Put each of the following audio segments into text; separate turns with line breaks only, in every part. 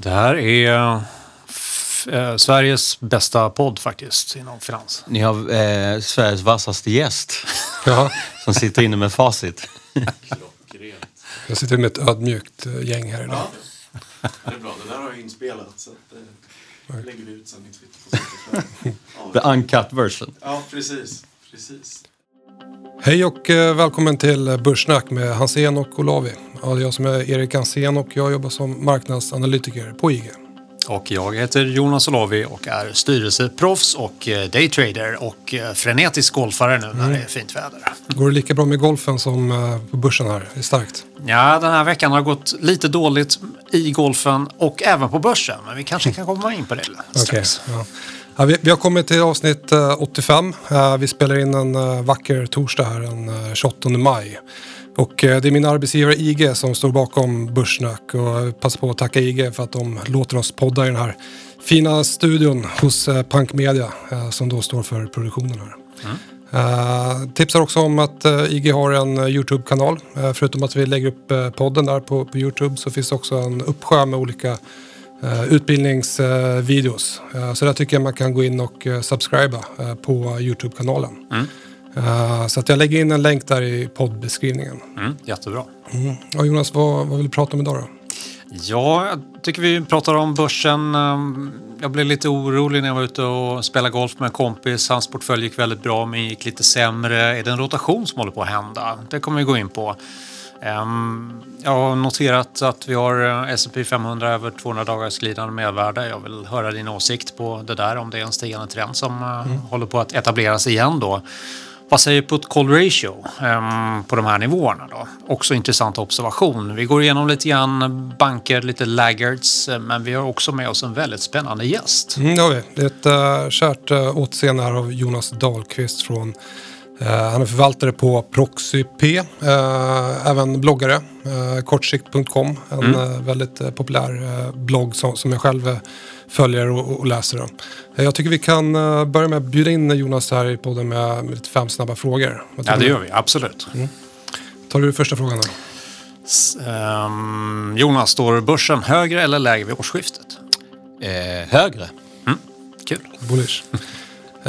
Det här är eh, Sveriges bästa podd faktiskt inom finans.
Ni har eh, Sveriges vassaste gäst
Ja,
som sitter inne med facit.
jag sitter med ett ödmjukt eh, gäng här idag.
Det är bra, det där har jag inspelat så att, eh, lägger vi ut sen i Twitter. på Spotify.
The
ja,
uncut version.
ja, precis. precis.
Hej och eh, välkommen till Börssnack med Hansén och Olavi. Ja, det är jag som är Erik Hansén och jag jobbar som marknadsanalytiker på IG.
Och jag heter Jonas Olavi och är styrelseproffs och eh, daytrader och eh, frenetisk golfare nu när det är fint väder.
Går det lika bra med golfen som eh, på börsen här? Det är starkt.
Ja, den här veckan har gått lite dåligt i golfen och även på börsen. Men vi kanske kan komma in på det strax.
ja. Ja, vi, har kommit till avsnitt eh, 85. Eh, vi spelar in en eh, vacker torsdag här den eh, 28 maj. Och eh, det är min arbetsgivare IG som står bakom Börssnack och jag passar på att tacka IG för att de låter oss podda i den här fina studion hos eh, Punk Media eh, som då står för produktionen här. Eh, tipsar också om att eh, IG har en eh, YouTube-kanal. Eh, förutom att vi lägger upp eh, podden där på, på YouTube så finns det också en uppsjö med olika utbildningsvideos. Uh, så där tycker jag man kan gå in och uh, subscriba på YouTube-kanalen. Uh, så att jag lägger in en länk där i poddbeskrivningen.
Mm, jättebra.
Och Jonas, vad, vad vill du prata om idag då?
Ja, jag tycker vi pratar om börsen. Ehm, Jag blev lite orolig när jag var ute och spelade golf med en kompis. Hans portfölj gick väldigt bra, men gick lite sämre. Är det en rotation som håller på att hända? Det kommer vi gå in på. Ehm, Jag har noterat att vi har eh, S&P 500 över 200 dagars glidande medvärde. Jag vill höra din åsikt på det där, om det är en stigande trend som eh, håller på att etableras igen då. Vad säger put call ratio ehm, på de här nivåerna då? Också intressant observation. Vi går igenom lite grann banker, lite laggards, eh, men vi har också med oss en väldigt spännande gäst.
Mm, det har vi. Det är ett uh, kärt uh, återseende här av Jonas Dahlqvist från eh, han är förvaltare på ProxyP, uh, även bloggare, uh, kortsikt.com, en eh, väldigt eh, populär eh, blogg som, jag själv eh, följer och, läser. Eh, jag tycker vi kan eh, börja med att bjuda in Jonas här i podden med, lite fem snabba frågor.
Ja, det
du?
gör vi. Absolut.
Tar du första frågan då?
S- ehm, Jonas, står börsen högre eller lägre vid årsskiftet?
Eh, högre.
Kul.
Bullish.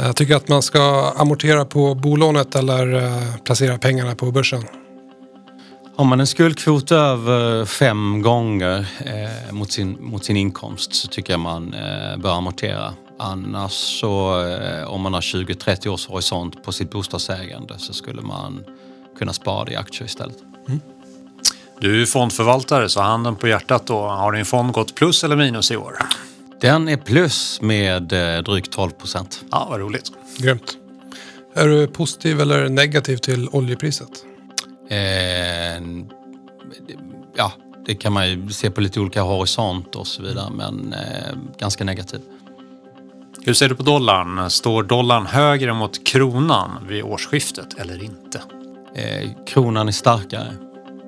Jag tycker att man ska amortera på bolånet eller eh, placera pengarna på börsen.
Har man en skuldkvot över fem gånger eh, mot, sin, mot sin inkomst så tycker jag man eh, bör amortera. Annars så, eh, om man har 20-30 års horisont på sitt bostadsägande så skulle man kunna spara det i aktier istället.
Du är fondförvaltare, så handen på hjärtat då. Har din fond gått plus eller minus i år?
Den är plus med eh, drygt 12 procent.
Ja, vad roligt.
Grymt. Är du positiv eller negativ till oljepriset?
Eh, ja, det kan man ju se på lite olika horisont och så vidare, men eh, ganska negativ.
Hur ser du på dollarn? Står dollarn högre mot kronan vid årsskiftet eller inte?
Eh, kronan är starkare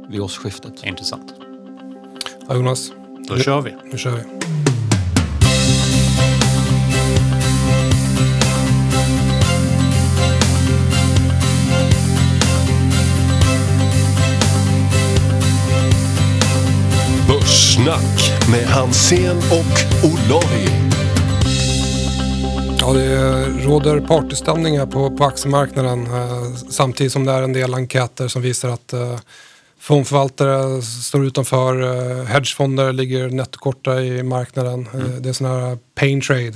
vid årsskiftet.
Intressant.
Ja, Jonas,
Då kör vi.
nu kör vi.
Börssnack med Hansén och Olavi.
Ja, det råder partystämning här på, på aktiemarknaden eh, samtidigt som det är en del enkäter som visar att eh, fondförvaltare står utanför, eh, hedgefonder ligger nettokorta i marknaden. Eh, det är sån här pain trade.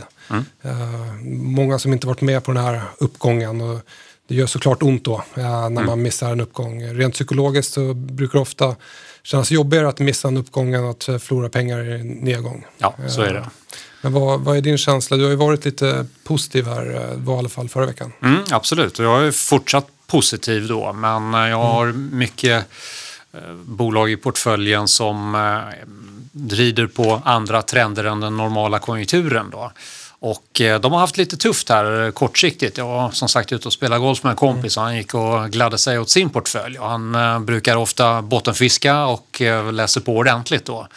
Eh, många som inte varit med på den här uppgången. Och det gör såklart ont då eh, när man missar en uppgång. Rent psykologiskt så brukar ofta kännas jobbigare att missa en uppgång än att eh, förlora pengar i en nedgång.
Ja, så är det.
Men vad, vad är din känsla? Du har ju varit lite positiv här, eh, var i alla fall förra veckan.
Mm, absolut, jag är fortsatt positiv då, men eh, jag har mycket eh, bolag i portföljen som eh, rider på andra trender än den normala konjunkturen. Då. Och eh, de har haft lite tufft här eh, kortsiktigt. Jag var som sagt ute och spelade golf med en kompis och han gick och gladde sig åt sin portfölj. Och han eh, brukar ofta bottenfiska och läser på ordentligt då.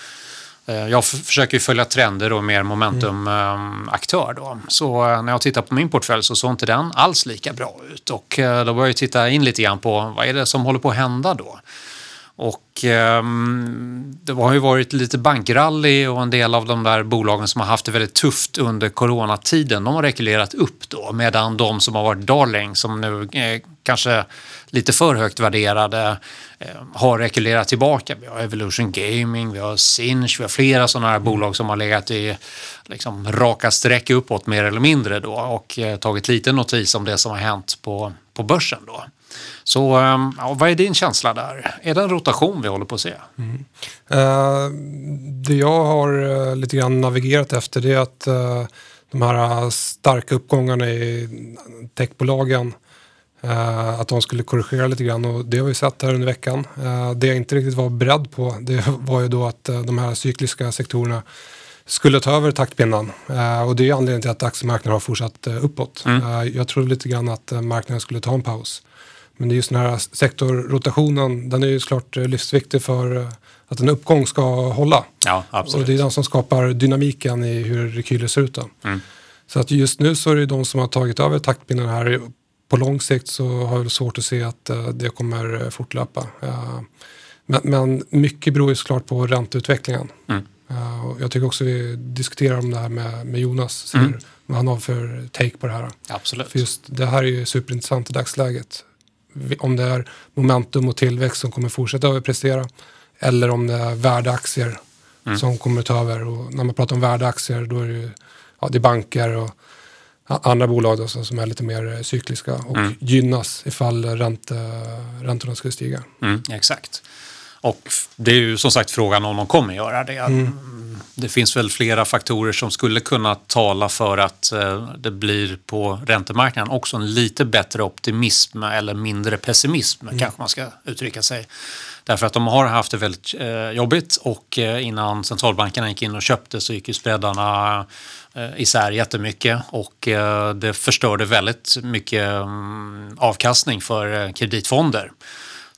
Jag försöker ju följa trender och mer momentumaktör. Då. Så när jag tittar på min portfölj så såg inte den alls lika bra ut. Och då började jag titta in lite grann på vad är det som håller på att hända då. Och ehm, det har ju varit lite bankrally och en del av de där bolagen som har haft det väldigt tufft under coronatiden, de har rekylerat upp då. Medan de som har varit darling, som nu är kanske lite för högt värderade, eh, har rekylerat tillbaka. Vi har Evolution Gaming, vi har Sinch, vi har flera sådana här bolag som har legat i liksom, raka streck uppåt mer eller mindre då och eh, tagit lite notis om det som har hänt på, på börsen då. Så ehm, ja, vad är din känsla där? Är det en rotation vi håller på att se?
Eh, det jag har eh, lite grann navigerat efter det är att eh, de här starka uppgångarna i techbolagen eh, att de skulle korrigera lite grann och det har vi sett här under veckan. Eh, det jag inte riktigt var beredd på det var ju då att eh, de här cykliska sektorerna skulle ta över taktpinnen Eh, och det är anledningen till att aktiemarknaden har fortsatt eh, uppåt. Eh, jag trodde lite grann att eh, marknaden skulle ta en paus. Men det är just den här sektorrotationen, den är ju såklart eh, livsviktig för eh, att en uppgång ska hålla.
Ja,
Och
absolut.
det är den som skapar dynamiken i hur rekyler ser ut.
Mm.
Så att just nu så är det de som har tagit över taktpinnen här. På lång sikt så har jag svårt att se att eh, det kommer fortlöpa. Men, men mycket beror ju såklart på ränteutvecklingen.
Mm.
Och Jag tycker också vi diskuterar om det här med, med Jonas.
Mm.
vad han har för take på det här.
absolut.
För just det här är ju superintressant i dagsläget. Om det är momentum och tillväxt som kommer fortsätta överprestera eller om det är värdeaktier som kommer ta över. Och när man pratar om värdeaktier då är det, ju, ja, det är banker och andra bolag då, som är lite mer eh, cykliska och gynnas ifall ränte, räntorna skulle stiga.
Mm, exakt. Och det är ju som sagt frågan om de kommer göra det. Mm. Det finns väl flera faktorer som skulle kunna tala för att eh, det blir på räntemarknaden också en lite bättre optimism eller mindre pessimism kanske man ska uttrycka sig. Därför att de har haft det väldigt eh, jobbigt och eh, innan centralbankerna gick in och köpte så gick ju spreadarna isär jättemycket och det förstörde väldigt mycket mm, avkastning för kreditfonder.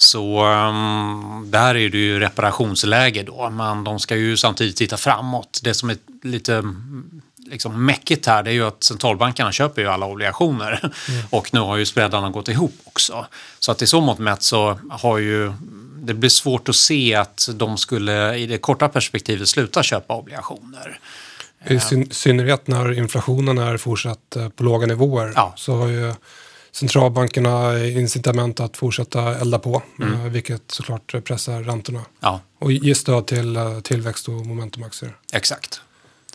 Så um, där är det ju reparationsläge då, men de ska ju samtidigt titta framåt. Det som är lite mm, liksom mäckigt här det är ju att centralbankerna köper ju alla obligationer och nu har ju spreadarna gått ihop också. Så att i så mått mätt så har ju det blir svårt att se att de skulle i det korta perspektivet sluta köpa obligationer.
I syn, synnerhet när inflationen är fortsatt eh, på låga nivåer
Ja.
så har ju centralbankerna incitament att fortsätta elda på,
Mm.
eh, vilket såklart pressar räntorna.
Ja,
Och ge stöd till eh, tillväxt och momentumaktier.
exakt.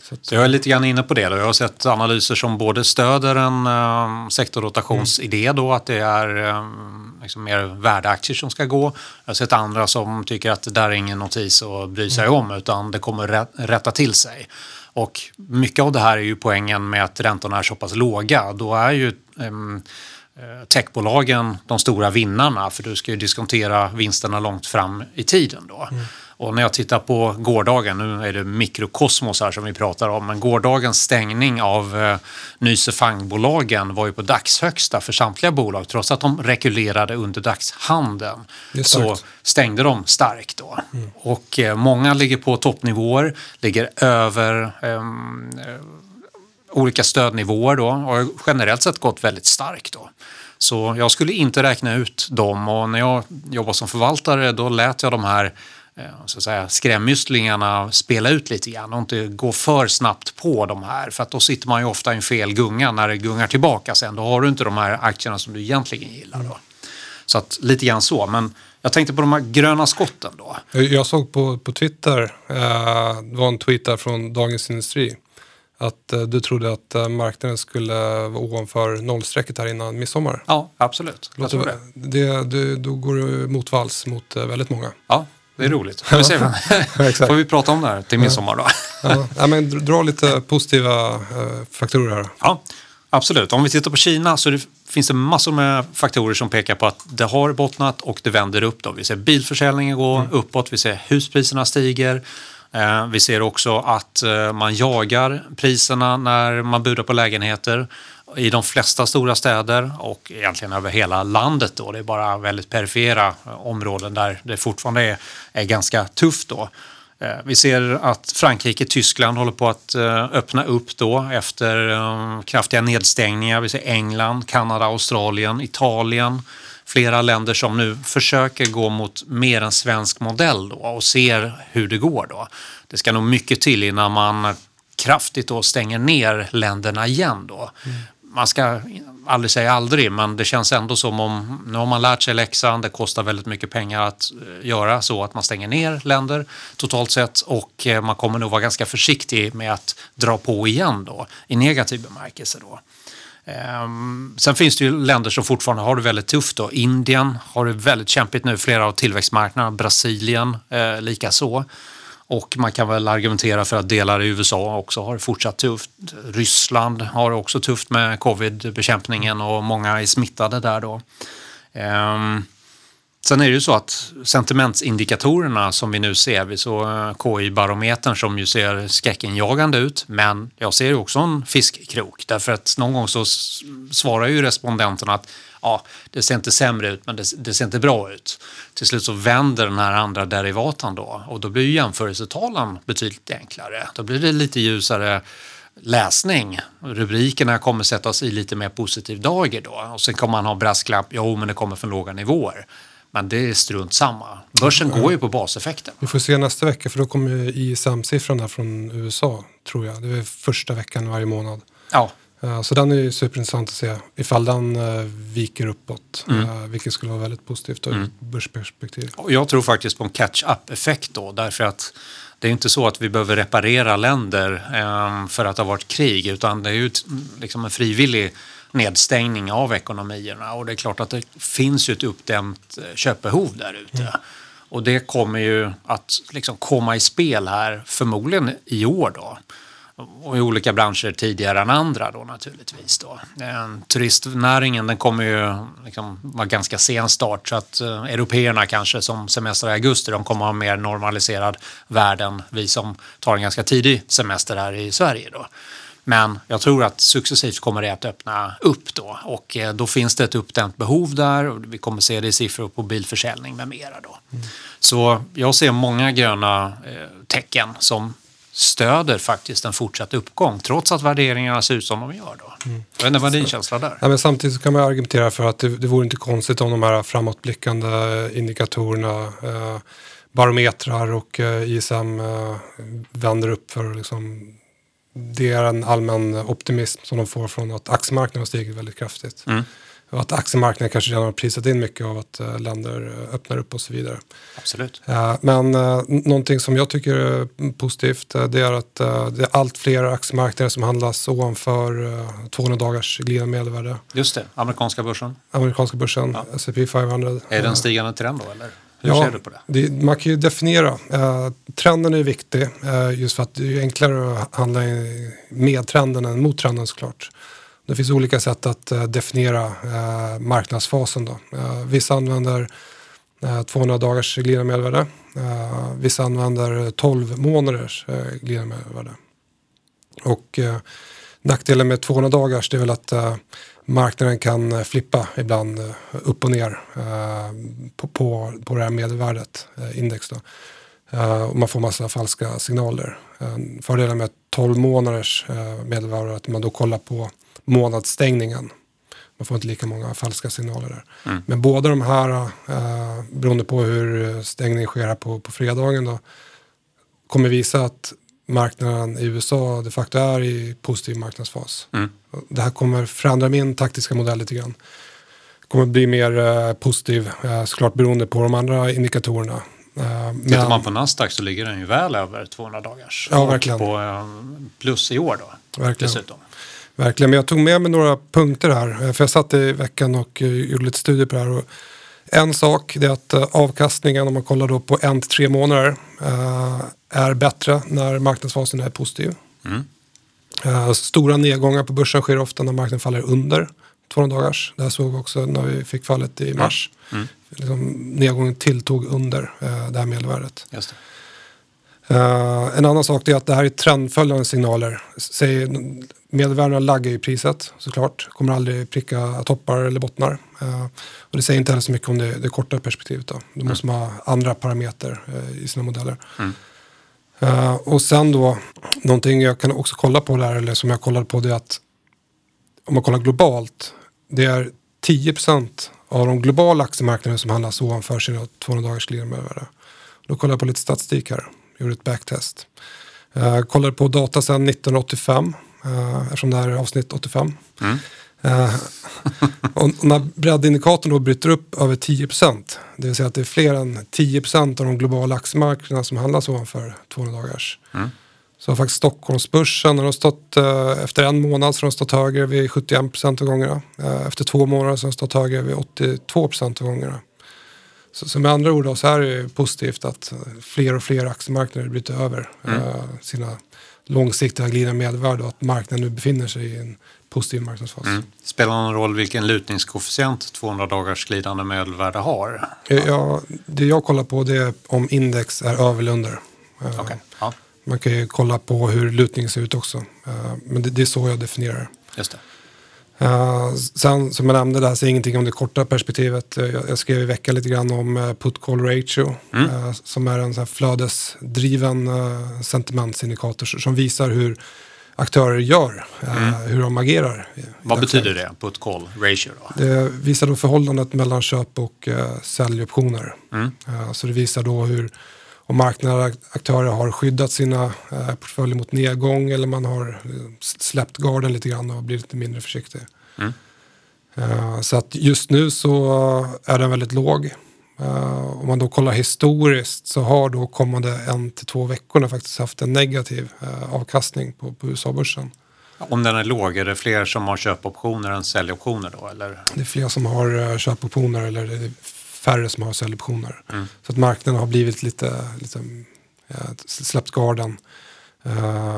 Så
Så jag är lite grann inne på det. Då. Jag har sett analyser som både stöder en um, sektorrotationsidé då, att det är um, liksom mer värdeaktier som ska gå. Jag har sett andra som tycker att det där är ingen notis att bry sig om utan det kommer rä- rätta till sig. Och mycket av det här är ju poängen med att räntorna är så pass låga. Då är ju eh, techbolagen de stora vinnarna för du ska ju diskontera vinsterna långt fram i tiden då. Och när jag tittar på gårdagen, nu är det mikrokosmos här som vi pratar om, men gårdagens stängning av eh, Nyse Fang-bolagen var ju på dagshögsta för samtliga bolag trots att de rekylerade under dagshandeln. Så stängde de starkt då. Och eh, många ligger på toppnivåer, ligger över ehm, olika stödnivåer då har generellt sett gått väldigt starkt då. Så jag skulle inte räkna ut dem och när jag jobbade som förvaltare då lät jag de här eh, så att säga, skrämysslingarna spela ut lite grann och inte gå för snabbt på de här för att då sitter man ju ofta i en fel gunga när det gungar tillbaka sen. Då har du inte de här aktierna som du egentligen gillar då. Så att lite grann så. Men jag tänkte på de här gröna skotten då.
Jag, jag såg på, på Twitter, eh, det var en tweet där från Dagens Industri, att eh, du trodde att eh, marknaden skulle vara ovanför nollstrecket här innan midsommar.
Ja, absolut. Jag tror det.
det, det, då går du motvalls mot eh, väldigt många.
Ja, det är roligt. Får vi, se. Får vi prata om det här till midsommar då?
Ja, ja, men dra- lite positiva faktorer här.
Ja, absolut. Om vi tittar på Kina så det, finns det massor med faktorer som pekar på att det har bottnat och det vänder upp. Då. Vi ser bilförsäljningen gå uppåt, vi ser huspriserna stiger. Eh, vi ser också att eh, man jagar priserna när man budar på lägenheter i de flesta stora städer och egentligen över hela landet. Då. Det är bara väldigt perifera områden där det fortfarande är, är ganska tufft. Då. Eh, vi ser att Frankrike och Tyskland håller på att öppna upp då efter kraftiga nedstängningar. Vi ser England, Kanada, Australien, Italien, flera länder som nu försöker gå mot mer en svensk modell då och ser hur det går då. Det ska nog mycket till innan man kraftigt då stänger ner länderna igen då. Man ska aldrig säga aldrig, men det känns ändå som om nu har man lärt sig läxan. Det kostar väldigt mycket pengar att eh, göra så att man stänger ner länder totalt sett och eh, man kommer nog vara ganska försiktig med att dra på igen då i negativ bemärkelse då. Ehm, sen finns det ju länder som fortfarande har det väldigt tufft. Då. Indien har det väldigt kämpigt nu, flera av tillväxtmarknaderna. Brasilien eh, lika så. Och man kan väl argumentera för att delar i USA också har det fortsatt tufft. Ryssland har det också tufft med covidbekämpningen och många är smittade där då. Ehm, Sen är det ju så att sentimentsindikatorerna som vi nu ser, vi såg eh, KI-barometern som ju ser skräckinjagande ut, men jag ser ju också en fiskkrok därför att någon gång så svarar ju respondenterna att ja, det ser inte sämre ut men det, det ser inte bra ut. Till slut så vänder den här andra derivatan då och då blir ju jämförelsetalen betydligt enklare. Då blir det lite ljusare läsning. Rubrikerna kommer sättas i lite mer positiv dager då. Och sen kommer man ha brasklapp, jo men det kommer från låga nivåer. Men det är strunt samma. Börsen går ju på baseffekten.
Vi får se nästa vecka för då kommer ISM-siffran här från USA tror jag. Det är första veckan varje månad.
Ja,
Eh, Så den är ju superintressant att se ifall den eh, viker uppåt.
Mm.
eh, Vilket skulle vara väldigt positivt ur börsperspektiv.
och jag tror faktiskt på en catch-up-effekt då. Därför att det är inte så att vi behöver reparera länder för att det har varit krig. Utan det är ju liksom en frivillig nedstängning av ekonomierna. Och det är klart att det finns ju ett uppdämt eh, köpbehov där ute. Och det kommer ju att liksom komma i spel här förmodligen i år då. Och i olika branscher tidigare än andra då naturligtvis. Då. Eh, Turistnäringen den kommer ju liksom vara ganska sen start så att eh, européerna kanske som semestrar i augusti de kommer ha en mer normaliserad värld än vi som tar en ganska tidig semester här i Sverige då. Men jag tror att successivt kommer det att öppna upp då och eh, då finns det ett uppdämt behov där och vi kommer se det i siffror på bilförsäljning med mera då. Så jag ser många gröna eh, tecken som stöder faktiskt en fortsatt uppgång trots att värderingarna ser ut som de gör då. Jag vet inte vad din känsla där?
Ja, men samtidigt så kan man argumentera för att det, det vore inte konstigt om de här framåtblickande indikatorerna, eh, barometrar och eh, ISM eh, vänder upp för liksom, det är en allmän optimism som de får från att aktiemarknaden har stigit väldigt kraftigt.
Mm.
Och att aktiemarknaden kanske redan har prisat in mycket av att eh, länder eh, öppnar upp och så vidare.
Absolut.
Eh, Men någonting som jag tycker är positivt eh, det är att det är allt fler aktiemarknader som handlas ovanför eh, 200 dagars glidande medelvärde.
Just det, amerikanska börsen.
Amerikanska börsen, S&P 500.
Är det en stigande trend då eller? Hur
ja,
ser du på det?
det? Man kan ju definiera. Eh, trenden är viktig eh, just för att det är enklare att handla med trenden än mot trenden såklart. Det finns olika sätt att eh, definiera eh, marknadsfasen. Då. Eh, vissa använder eh, 200 dagars glidande medelvärde. Eh, vissa använder 12 månaders eh, glidande medelvärde. Och eh, nackdelen med 200 dagars det är väl att eh, marknaden kan eh, flippa ibland eh, upp och ner eh, på, på, på det här medelvärdet, index. Då. Och man får massa falska signaler. Fördelen med 12 månaders medelvärde är att man då kollar på månadsstängningen. Man får inte lika många falska signaler där.
Mm.
Men båda de här, beroende på hur stängningen sker här på, på fredagen, då, kommer visa att marknaden i USA de facto är i positiv marknadsfas.
Mm.
Det här kommer förändra min taktiska modell lite grann. kommer bli mer eh, positiv, eh, såklart beroende på de andra indikatorerna. Eh,
Tittar
men-
man på Nasdaq så ligger den ju väl över 200 dagars.
Ja,
Och
verkligen.
på eh, plus i år då.
Verkligen.
Dessutom.
Verkligen, men jag tog med mig några punkter här. eh, För jag satt i veckan och eh, gjorde lite studier på det här. Och en sak är att eh, avkastningen om man kollar då på en till tre månader eh, är bättre när marknadsfasen är positiv.
Mm.
Eh, stora nedgångar på börsen sker ofta när marknaden faller under 200 dagars. Det här såg vi också när vi fick fallet i mars.
Mm.
Liksom, nedgången tilltog under det här medelvärdet.
Just det.
Eh, en annan sak är att det här är trendföljande signaler. Medelvärdena laggar i priset såklart. Kommer aldrig pricka toppar eller bottnar. Eh, och det säger inte heller så mycket om det, det korta perspektivet. Då, då måste man ha andra parametrar eh, i sina modeller.
Mm.
Eh, och sen då, någonting jag kan också kolla på där, eller som jag kollade på, det är att om man kollar globalt, det är 10% av de globala aktiemarknaderna som handlas ovanför sina 200 dagars glidande medelvärde. Då kollade jag på lite statistik här, gjorde ett backtest. Uh, kollade på data sedan 1985, uh, eftersom det här är avsnitt 85. Mm. Uh, och när breddindikatorn då bryter upp över 10% det vill säga att det är fler än 10% av de globala aktiemarknaderna som handlas ovanför 200 dagars. Mm. Så har faktiskt Stockholmsbörsen, har stått, eh, efter en månad så har den stått högre vid 71 procent av gångerna. Eh, efter två månader så har den stått högre vid 82 procent av gångerna. Så, så med andra ord då, så är det positivt att fler och fler aktiemarknader bryter över mm. sina långsiktiga glidande medelvärde och att marknaden nu befinner sig i en positiv marknadsfas. Mm.
Spelar någon roll vilken lutningskoefficient 200 dagars glidande medelvärde har?
Ja, det jag kollar på det är om index är över eller under.
Eh, okay. Ja.
Man kan ju kolla på hur lutningen ser ut också. Uh, men det, det, är så jag definierar
Just det.
Uh, sen som jag nämnde, det här säger ingenting om det korta perspektivet. Uh, jag, jag, skrev i veckan lite grann om uh, put call ratio. Mm. som är en så här flödesdriven sentimentsindikator som visar hur aktörer gör, mm. hur de agerar.
Vad betyder det, put call ratio?
Då? Det visar då förhållandet mellan köp och säljoptioner. Mm. så det visar då hur om marknadsaktörer har skyddat sina eh, portföljer mot nedgång eller man har eh, släppt garden lite grann och blivit lite mindre försiktig. Mm. Eh, så att just nu så är den väldigt låg. Uh, om man då kollar historiskt så har då kommande en till två veckorna faktiskt haft en negativ uh, avkastning på, på USA-börsen.
Om den är låg, är det fler som har köpoptioner än säljoptioner då? Eller?
Det är fler som har uh, köpoptioner eller färre som har säljoptioner. Mm. Så att marknaden har blivit lite, lite släppt garden,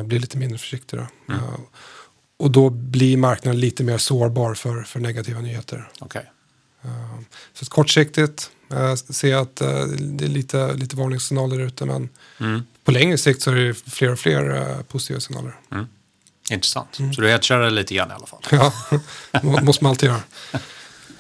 blir lite mindre försiktig. Mm. Uh, och då blir marknaden lite mer sårbar för, för negativa nyheter.
Okay.
Så kortsiktigt uh, ser jag att uh, det är lite, lite varningssignaler ute men mm. på längre sikt så är det fler och fler uh, positiva signaler.
Mm. Intressant. Mm. Så du hedgar lite grann i alla fall?
Ja, måste man alltid göra.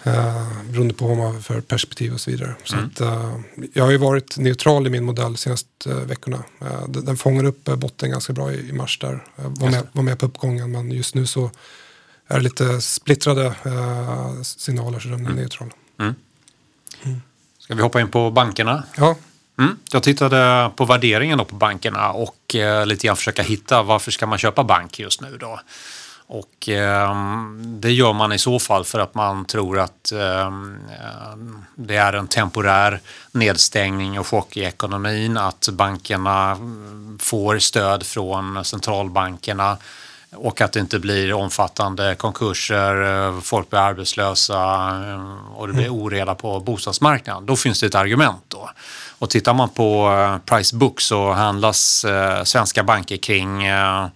Uh, beroende på vad man har för perspektiv och så vidare. Så mm. att, uh, jag har ju varit neutral i min modell de senaste uh, veckorna. Uh, den, den fångar upp botten ganska bra i, i mars där. var, med, var med på uppgången men just nu så är det lite splittrade signaler så den är mm. neutral. Mm.
Mm. Ska vi hoppa in på bankerna?
Ja.
Mm. Jag tittade på värderingen på bankerna och lite grann försöka hitta varför ska man köpa bank just nu då. Och eh, det gör man i så fall för att man tror att eh, det är en temporär nedstängning och chock i ekonomin, att bankerna får stöd från centralbankerna och att det inte blir omfattande konkurser, folk blir arbetslösa eh, och det blir oreda på bostadsmarknaden. Då finns det ett argument då. Och tittar man på eh, price book så handlas eh, svenska banker kring ja,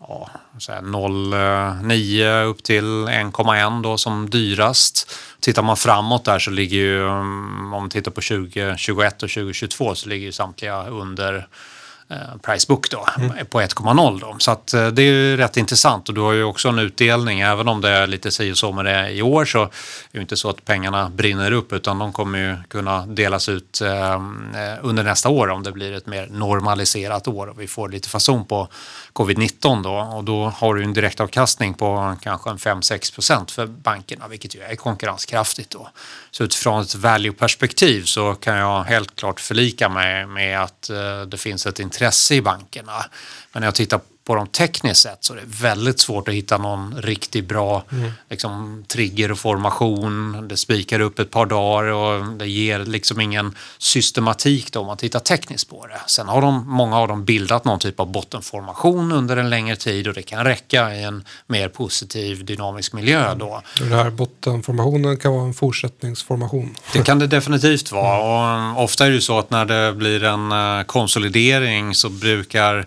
0,9 upp till 1,1 då som dyrast. Tittar man framåt där så ligger ju, mm, om man tittar på 2021 och 2022 så ligger ju samtliga under eh, Pricebook då, mm. på 1,0 då. Så att eh, det är ju rätt intressant och du har ju också en utdelning. Även om det är lite si och så med det i år så är det inte så att pengarna brinner upp utan de kommer ju kunna delas ut eh, eh under nästa år om det blir ett mer normaliserat år och vi får lite fason på covid-19 då och då har du en direktavkastning på kanske en 5-6 procent för bankerna vilket ju är konkurrenskraftigt då. Så utifrån ett value-perspektiv så kan jag helt klart förlika mig med att eh, det finns ett intresse intresse i bankerna. Men när jag tittar på dem tekniskt sett så är det väldigt svårt att hitta någon riktigt bra mm. liksom, trigger och formation. Det spikar upp ett par dagar och det ger liksom ingen systematik då om man tittar tekniskt på det. Sen har de, många av dem bildat någon typ av bottenformation under en längre tid och det kan räcka i en mer positiv dynamisk miljö då. Mm.
Den här bottenformationen kan vara en fortsättningsformation.
Det kan det definitivt vara och ofta är det ju så att när det blir en eh, konsolidering så brukar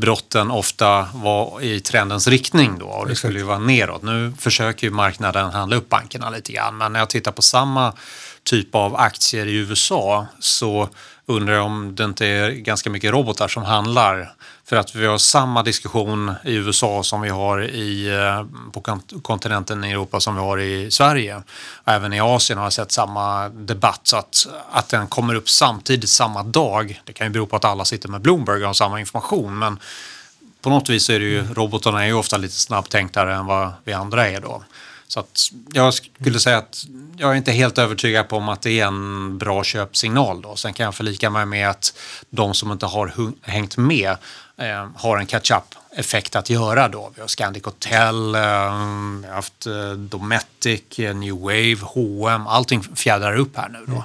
brotten ofta var i trendens riktning då och det skulle ju vara neråt. Nu försöker ju marknaden handla upp bankerna lite grann men när jag tittar på samma typ av aktier i USA så undrar jag om det inte är ganska mycket robotar som handlar. För att vi har samma diskussion i USA som vi har i, eh, på kontinenten i Europa som vi har i Sverige. Även i Asien har jag sett samma debatt så att, att den kommer upp samtidigt samma dag. Det kan ju bero på att alla sitter med Bloomberg och har samma information men på något vis är det ju, robotarna är ju ofta lite snabbtänktare än vad vi andra är då. Så att jag skulle säga att jag är inte helt övertygad på om att det är en bra köpsignal. Då. Sen kan jag förlika mig med att de som inte har hängt med eh, har en catch-up-effekt att göra. Då. Vi har Scandic Hotel, eh, vi har haft eh, Dometic, eh, New Wave, H&M. Allting fjädrar upp här nu. Då.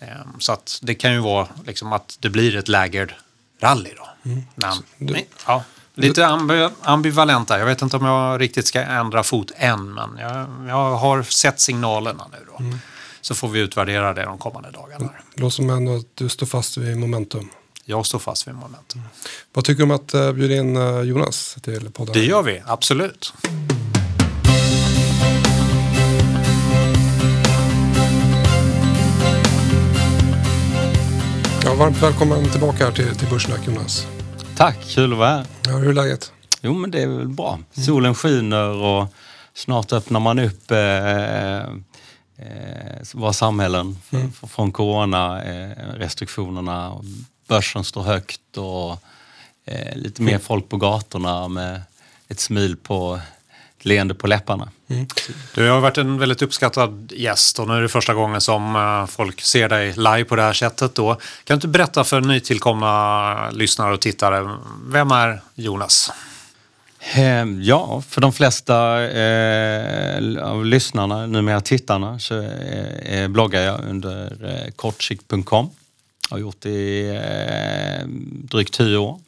Eh, så att det kan ju vara liksom att det blir ett lägerd rally då. Men, men, ja, lite ambi ambivalent där. Jag vet inte om jag riktigt ska ändra fot än, men jag, jag har sett signalerna nu då. Så får vi utvärdera det de kommande dagarna.
Det låter som ändå att du står fast vid momentum.
Jag står fast vid momentum.
Vad tycker du om att uh, bjuda in eh, Jonas till podden?
Det gör vi, absolut.
Ja, varmt välkommen tillbaka här till, till Börssnack Jonas.
Tack, kul att vara här.
Ja, hur är läget?
Jo, men det är väl bra. Solen skiner och snart öppnar man upp eh, eh, våra samhällen
Mm.
från corona-restriktionerna. Börsen står högt och eh, lite mer folk på gatorna med ett smil på ett leende på läpparna.
Du har varit en väldigt uppskattad gäst och nu är det första gången som eh, folk ser dig live på det här sättet. Då. Kan du inte berätta för nytillkomna lyssnare och tittare, vem är Jonas?
Eh, Ja, för de flesta eh, av lyssnarna, numera tittarna, så eh, eh, bloggar jag under eh, kortsikt.com. Har gjort det i eh, drygt tio år.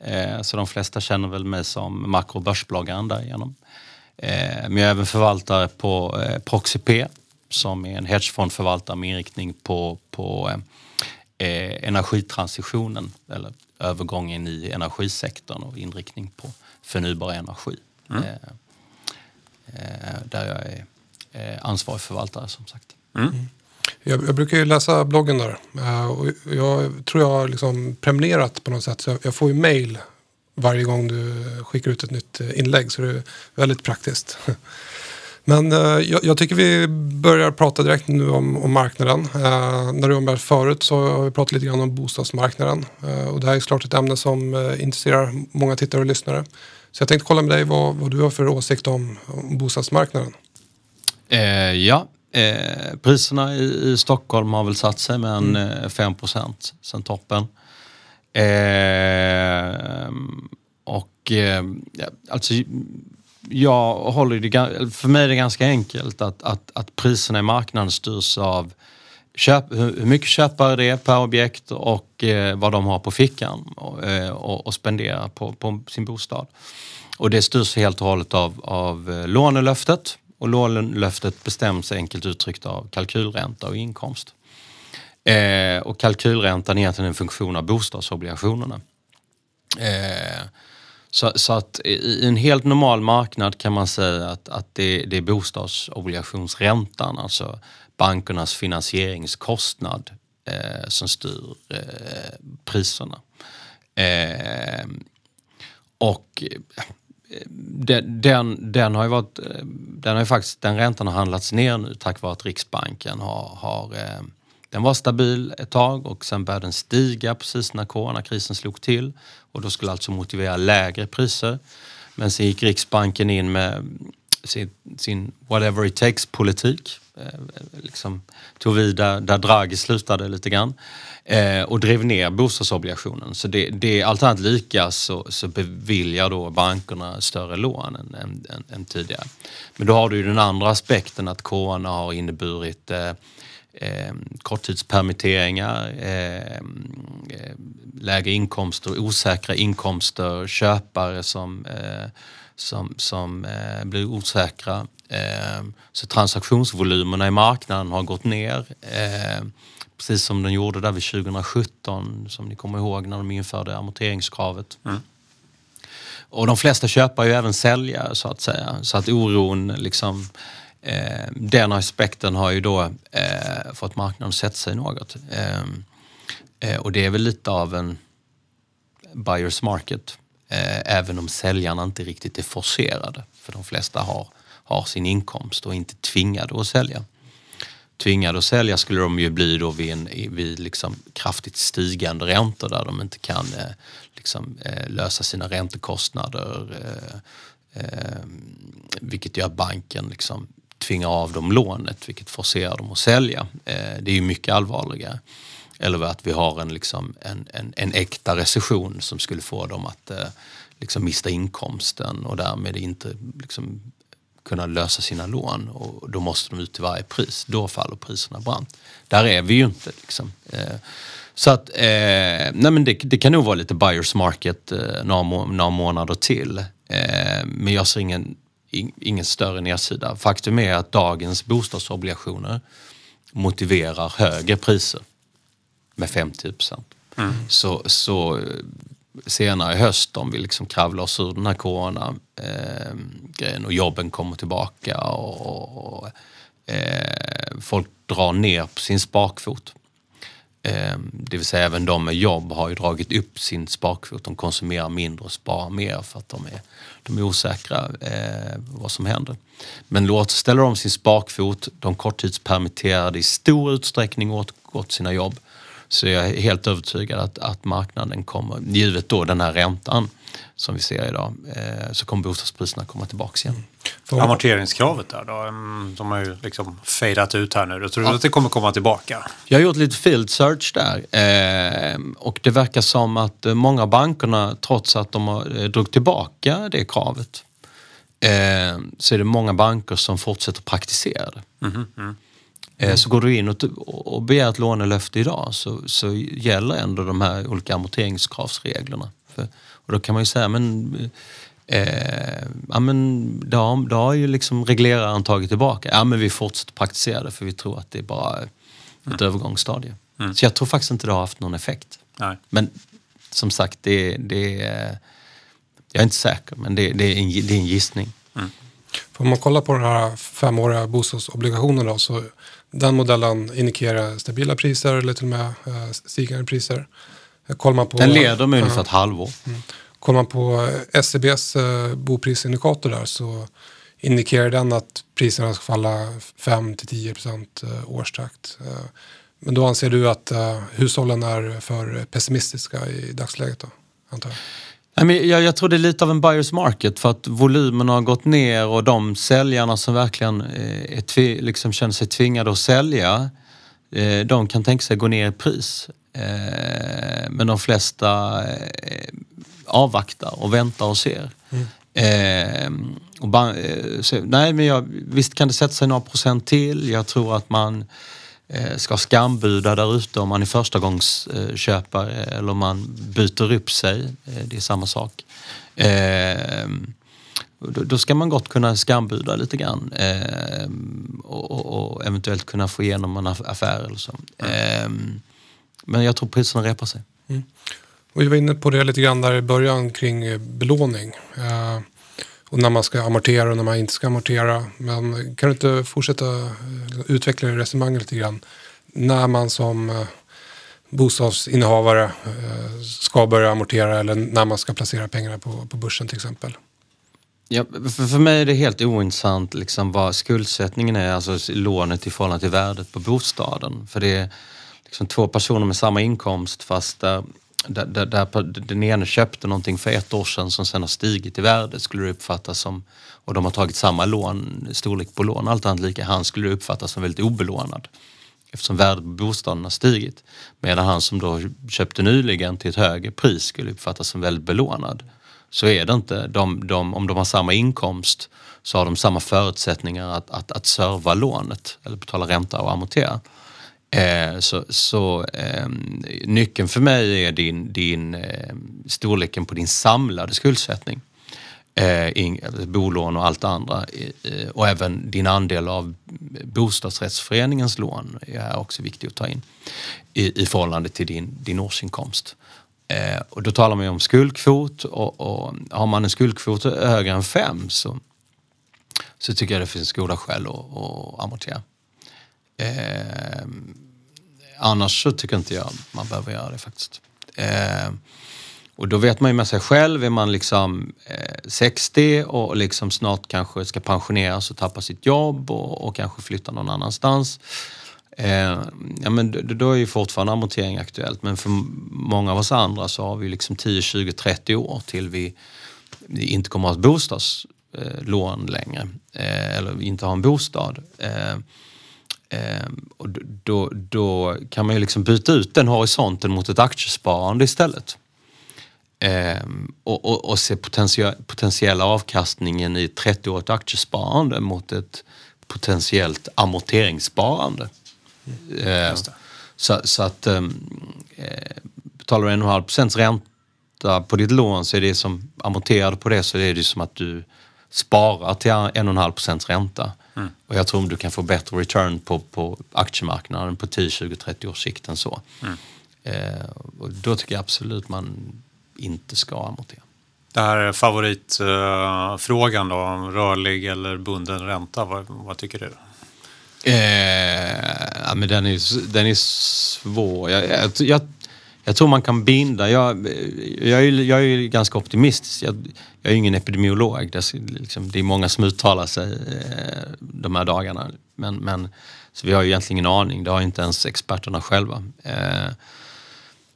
Eh, så de flesta känner väl mig som makro och börsbloggaren därigenom. Eh, men jag är även förvaltare på eh, Proxip som är en hedgefondförvaltare med inriktning på, på eh, eh, energitransitionen eller övergången i energisektorn och inriktning på förnybar energi. Eh, eh, där jag är eh, ansvarig förvaltare som sagt.
Jag, jag brukar ju läsa bloggen där. och jag tror jag har liksom prenumererat på något sätt. Så jag, jag får ju mail varje gång du skickar ut ett nytt eh, inlägg. Så det är väldigt praktiskt. Men eh, jag, jag tycker vi börjar prata direkt nu om, om marknaden. Eh, när du med förut så har vi pratat lite grann om bostadsmarknaden. Och det här är såklart ett ämne som intresserar många tittare och lyssnare. Så jag tänkte kolla med dig vad, vad du har för åsikt om, om bostadsmarknaden.
Eh, ja, eh, priserna i, i Stockholm har väl satt sig med en eh, 5 sen toppen. Eh, och eh, alltså jag håller det, för mig är det ganska enkelt att, att, att priserna i marknaden styrs av köp, hur mycket köpare det är per objekt och eh, vad de har på fickan och, eh, och, och spendera på, på sin bostad. Och det styrs helt och hållet av, av eh, lånelöftet och lånelöftet bestäms enkelt uttryckt av kalkylränta och inkomst. Eh, och kalkylräntan är egentligen en funktion av bostadsobligationerna. Eh, så, så att i en helt normal marknad kan man säga att, att det, det är bostadsobligationsräntan, alltså bankernas finansieringskostnad eh, som styr eh, priserna. Eh, och eh, den, den, den har ju varit, eh, den har ju faktiskt, den räntan har handlats ner nu tack vare att Riksbanken har, har eh, den var stabil ett tag och sen började den stiga precis när coronakrisen slog till och då skulle alltså motivera lägre priser. Men sen gick Riksbanken in med sin, sin whatever it takes politik. Eh, liksom tog vid där, där Draghi slutade lite grann eh, och drev ner bostadsobligationen. Så det, det allt annat lika så, så beviljar då bankerna större lån än, än, än, än tidigare. Men då har du ju den andra aspekten att corona har inneburit eh, eh, korttidspermitteringar, eh, eh, lägre inkomster, osäkra inkomster, köpare som, eh, som, som eh, blir osäkra. Eh, så transaktionsvolymerna i marknaden har gått ner. Eh, precis som de gjorde där vid 2017, som ni kommer ihåg när de införde amorteringskravet. Och de flesta köpare är ju även säljare så att säga. Så att oron, liksom, eh, den aspekten har ju då eh, fått marknaden att sätta sig något. Eh, eh, och det är väl lite av en buyers market. Eh, även om säljarna inte riktigt är forcerade. För de flesta har, har sin inkomst och är inte tvingade att sälja. Tvingade att sälja skulle de ju bli då vid, en, vid liksom kraftigt stigande räntor där de inte kan eh, liksom, eh, lösa sina räntekostnader. Eh, Eh, vilket gör banken liksom tvingar av dem lånet vilket forcerar dem att sälja. Eh, det är ju mycket allvarligare. Eller att vi har en, liksom, en, en, en äkta recession som skulle få dem att eh, liksom mista inkomsten och därmed inte liksom, kunna lösa sina lån. Och då måste de ut till varje pris. Då faller priserna brant. Där är vi ju inte. Liksom. Eh, så att, eh, nej men det, det, kan nog vara lite buyers market eh, några, må några månader till. Eh, men jag ser ingen, ingen större nedsida. Faktum är att dagens bostadsobligationer motiverar högre priser med 50 procent. Mm. Så, så senare i höst om vi liksom kravlar oss ur den här corona-grejen eh, och jobben kommer tillbaka och, och eh, folk drar ner på sin sparkvot. Ehm, det vill säga även de med jobb har ju dragit upp sin sparkvot. De konsumerar mindre och sparar mer för att de är, de är osäkra eh, vad som händer. Men låt ställer de sin sparkvot, de korttidspermitterade i stor utsträckning återgår till sina jobb så jag är helt övertygad att, att marknaden kommer, givet då den här räntan som vi ser idag, eh, så kommer bostadspriserna komma tillbaka igen.
Mm. Amorteringskravet där då? De har ju liksom fejdat ut här nu. Jag tror du ja. att det kommer komma tillbaka?
Jag har gjort lite field search där eh, och det verkar som att många av bankerna, trots att de har eh, dragit tillbaka det kravet, eh, så är det många banker som fortsätter praktisera det. Mm, mm. Mm. Så går du in och, och begär ett lånelöfte idag så, så gäller ändå de här olika amorteringskravsreglerna. För, och då kan man ju säga, men, eh, ja, men då, har, då har ju liksom regleraren tagit tillbaka. Ja men vi fortsätter praktisera det för vi tror att det är bara ett mm. övergångsstadie. Mm. Så jag tror faktiskt inte det har haft någon effekt.
Nej.
Men som sagt, det, det, jag är inte säker men det, det, är, en, det är en gissning. Mm.
Om man kollar på den här femåriga bostadsobligationen då, så den modellen indikerar stabila priser eller till och med eh, stigande priser.
Kollar man på, den leder med ungefär ett halvår. Mm.
Kollar man på SCBs eh, boprisindikator där så indikerar den att priserna ska falla 5-10% eh, årstakt. Eh, men då anser du att hushållen är för pessimistiska i dagsläget då, antar jag?
Jag, jag tror det är lite av en buyers market för att volymen har gått ner och de säljarna som verkligen är liksom känner sig tvingade att sälja, de kan tänka sig att gå ner i pris. Men de flesta avvaktar och väntar och ser. Mm. Och så, nej, men jag, visst kan det sätta sig några procent till. Jag tror att man Eh, ska skambuda där ute om man är förstagångsköpare eller om man byter upp sig. Eh, det är samma sak. Eh, då ska man gott kunna skambuda lite grann och eventuellt kunna få igenom en affär eller så. Men jag tror priserna repar sig. Mm.
Och vi var inne på det lite grann där i början kring eh, belåning eh, och när man ska amortera och när man inte ska amortera. Men kan du inte fortsätta eh, utveckla resonemanget lite grann? När man som bostadsinnehavare ska börja amortera eller när man ska placera pengarna på, på börsen till exempel.
Ja, för, för mig är det helt ointressant liksom vad skuldsättningen är, alltså lånet i förhållande till värdet på bostaden. För det är liksom två personer med samma inkomst fast där där, där, där den ene köpte någonting för ett år sedan som sen har stigit i värde skulle det uppfattas som, och de har tagit samma lån, storlek på lån, allt annat lika, han skulle uppfattas som väldigt obelånad eftersom värdet på bostaden har stigit. Medan han som då köpte nyligen till ett högre pris skulle uppfattas som väldigt belånad. Så är det inte. De, de, om de har samma inkomst så har de samma förutsättningar att, att, att serva lånet eller betala ränta och amortera. Eh, så, så eh, nyckeln för mig är din, din eh, storleken på din samlade skuldsättning. Eh, in, alltså bolån och allt det andra. Eh, eh, och även din andel av bostadsrättsföreningens lån är också viktigt att ta in i, i förhållande till din, din årsinkomst. Eh, och då talar man ju om skuldkvot och, och har man en skuldkvot högre än fem så, så tycker jag det finns goda skäl att, att amortera. Eh, annars så tycker inte jag man behöver göra det faktiskt. Eh, och då vet man ju med sig själv, är man liksom eh, 60 och liksom snart kanske ska pensioneras och tappa sitt jobb och, och kanske flytta någon annanstans. Eh, ja, men då är ju fortfarande amortering aktuellt men för många av oss andra så har vi liksom 10, 20, 30 år till vi inte kommer att ha ett bostadslån längre eh, eller inte ha en bostad. Eh, Eh, eh, och då, då kan man ju liksom byta ut den horisonten mot ett aktiesparande istället. Eh, och, och, och, se potentiella, avkastningen i ett 30-årigt aktiesparande mot ett potentiellt amorteringssparande. Mm, så, så, att ehm, eh, betalar du 1,5 procents ränta på ditt lån så är det som amorterad på det så är det som att du sparar till 1,5 procents ränta. Mm. Och jag tror att du kan få bättre return på, på aktiemarknaden på 10, 20, 30 års sikt än så. Mm. Eh, och då tycker jag absolut man inte ska amortera.
Det här är favoritfrågan då, rörlig eller bunden ränta, vad, vad tycker du?
Eh, ja, men den är, den är svår. Jag, jag, jag, jag tror man kan binda. Jag, jag, är, jag är ganska optimistisk. Jag, jag är ingen epidemiolog. Det är, liksom, det är många som uttalar sig eh, de här dagarna. Men, men, så vi har ju egentligen ingen aning. Det har inte ens experterna själva. Eh,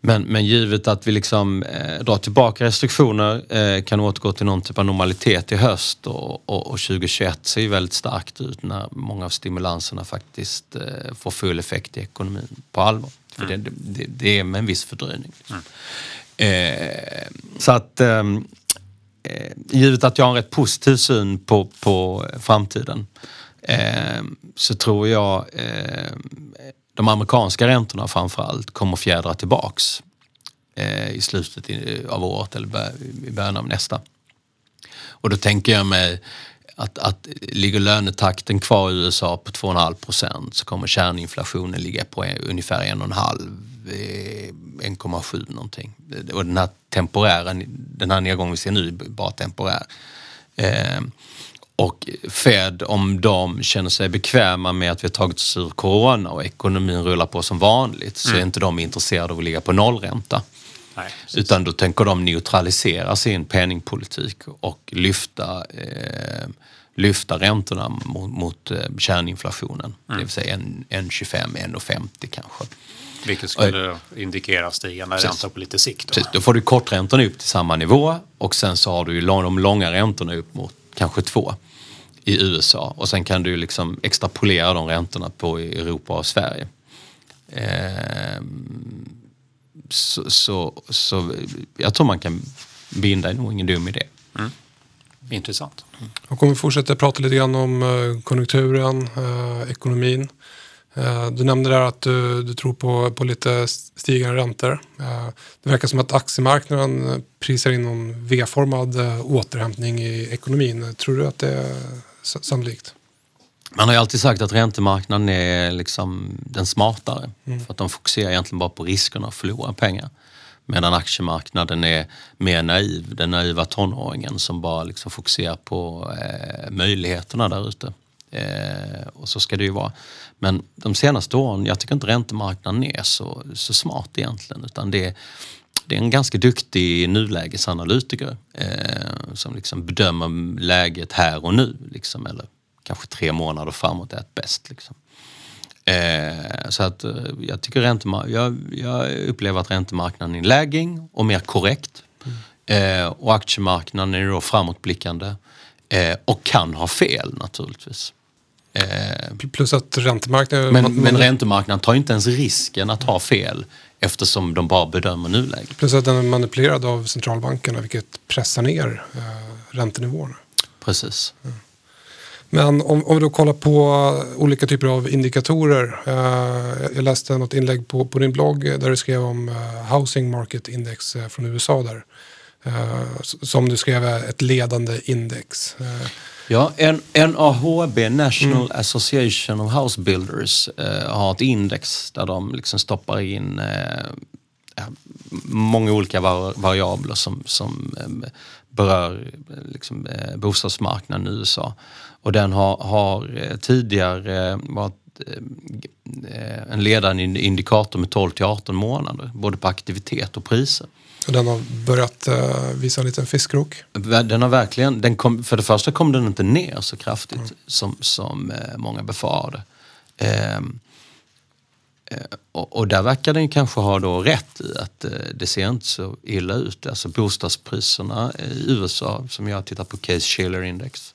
men, men givet att vi liksom eh, drar tillbaka restriktioner, eh, kan återgå till någon typ av normalitet i höst och, och, och 2021 ser ju väldigt starkt ut när många av stimulanserna faktiskt eh, får full effekt i ekonomin på allvar. För mm. det, det, det, är med en viss fördröjning. Mm. Eh, så att ehm, eh, givet att jag har en rätt positiv syn på, på framtiden eh, så tror jag eh, de amerikanska räntorna framförallt kommer fjädra tillbaks eh, i slutet av året eller i början av nästa. Och då tänker jag mig att, att ligger lönetakten kvar i USA på 2,5 procent så kommer kärninflationen ligga på ungefär 1,5 1,7 eh, någonting. Och den här temporära, den här nedgången vi ser nu är bara temporär. Eh, och Fed, om de känner sig bekväma med att vi har tagit oss ur corona och ekonomin rullar på som vanligt så mm. är inte de intresserade av att ligga på nollränta. Nej, Utan då tänker de neutralisera sin penningpolitik och lyfta, eh, lyfta räntorna mot, mot eh, kärninflationen. Mm. Det vill säga 1,25, 1,50 kanske.
Vilket skulle indikera stigande ränta på lite sikt. Då.
Precis, då får du korträntorna upp till samma nivå och sen så har du ju de långa räntorna upp mot kanske två i USA och sen kan du liksom extrapolera de räntorna på Europa och Sverige. Eh, så, så, så, jag tror man kan binda nog ingen dum idé. Mm.
Intressant.
Mm. Och om vi fortsätter prata lite grann om eh, konjunkturen, eh, ekonomin. Eh, du nämnde där att du, du, tror på, på lite stigande räntor. Eh, det verkar som att aktiemarknaden prisar in någon V-formad återhämtning i ekonomin. Tror du att det är sannolikt?
Man har ju alltid sagt att räntemarknaden är liksom den smartare. Mm. För att de fokuserar egentligen bara på riskerna att förlora pengar. Medan aktiemarknaden är mer naiv, den naiva tonåringen som bara liksom fokuserar på eh, möjligheterna där ute. Eh, och så ska det ju vara. Men de senaste åren, jag tycker inte räntemarknaden är så, så smart egentligen utan det, det är en ganska duktig nulägesanalytiker eh, som liksom bedömer läget här och nu. Liksom, eller kanske tre månader framåt är bäst. Liksom. Eh, så att eh, jag tycker jag, jag upplever att räntemarknaden är lagging och mer korrekt. Mm. Eh, och aktiemarknaden är då framåtblickande eh, och kan ha fel naturligtvis.
Eh, Plus att räntemarknaden...
Men, men räntemarknaden tar inte ens risken att ha fel eftersom de bara bedömer nuläget.
Plus att den är manipulerad av centralbankerna vilket pressar ner eh, räntenivåerna.
Precis. Mm.
Men om, om vi då kollar på olika typer av indikatorer. Eh, jag läste något inlägg på, på din blogg där du skrev om eh, Housing Market Index eh, från USA där. Eh, som du skrev är ett ledande index. Eh,
Ja, NAHB, National mm. Association of House Builders, eh, har ett index där de liksom stoppar in många olika var variabler som, som berör liksom, bostadsmarknaden i USA. Och den har, har eh, tidigare varit eh, en ledande indikator med 12 till 18 månader, både på aktivitet och priser.
Och den har börjat uh, visa en liten fiskkrok.
Den har verkligen, den kom, för det första kom den inte ner så kraftigt mm. som, som uh, många befarade. Uh, och, och, där verkar den kanske ha då rätt i att det ser inte så illa ut. Alltså bostadspriserna i USA, som jag tittar på Case Shiller Index,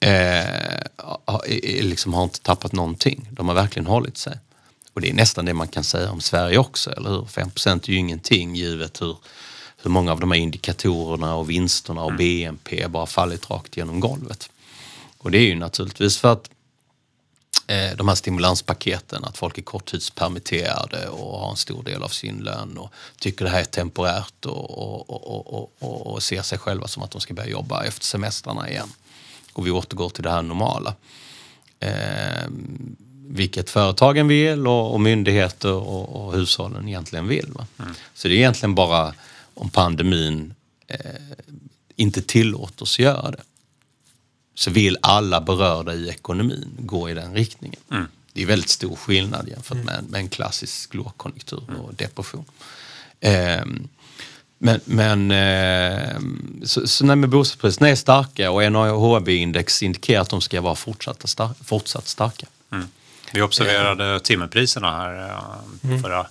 eh, liksom har inte tappat någonting. De har verkligen hållit sig. Och det är nästan det man kan säga om Sverige också, eller hur? 5% är ju ingenting givet hur, hur många av de här indikatorerna och vinsterna och BNP bara fallit rakt genom golvet. Och det är ju naturligtvis för att eh, de här stimulanspaketen, att folk är korttidspermitterade och har en stor del av sin lön och tycker det här är temporärt och, och, och, och, och, och ser sig själva som att de ska börja jobba efter semestrarna igen. Och vi återgår till det här normala. Eh, vilket företagen vill och, och myndigheter och, och hushållen egentligen vill. Va? Så det är egentligen bara om pandemin eh, inte tillåter oss göra det så vill alla berörda i ekonomin gå i den riktningen. Det är väldigt stor skillnad jämfört med, med en klassisk lågkonjunktur och depression. Ehm, men men ehm, så, så men bostadspriserna är starka och NAHB-index indikerar att de ska vara fortsatta star- fortsatt starka.
Vi observerade timmerpriserna här eh, förra,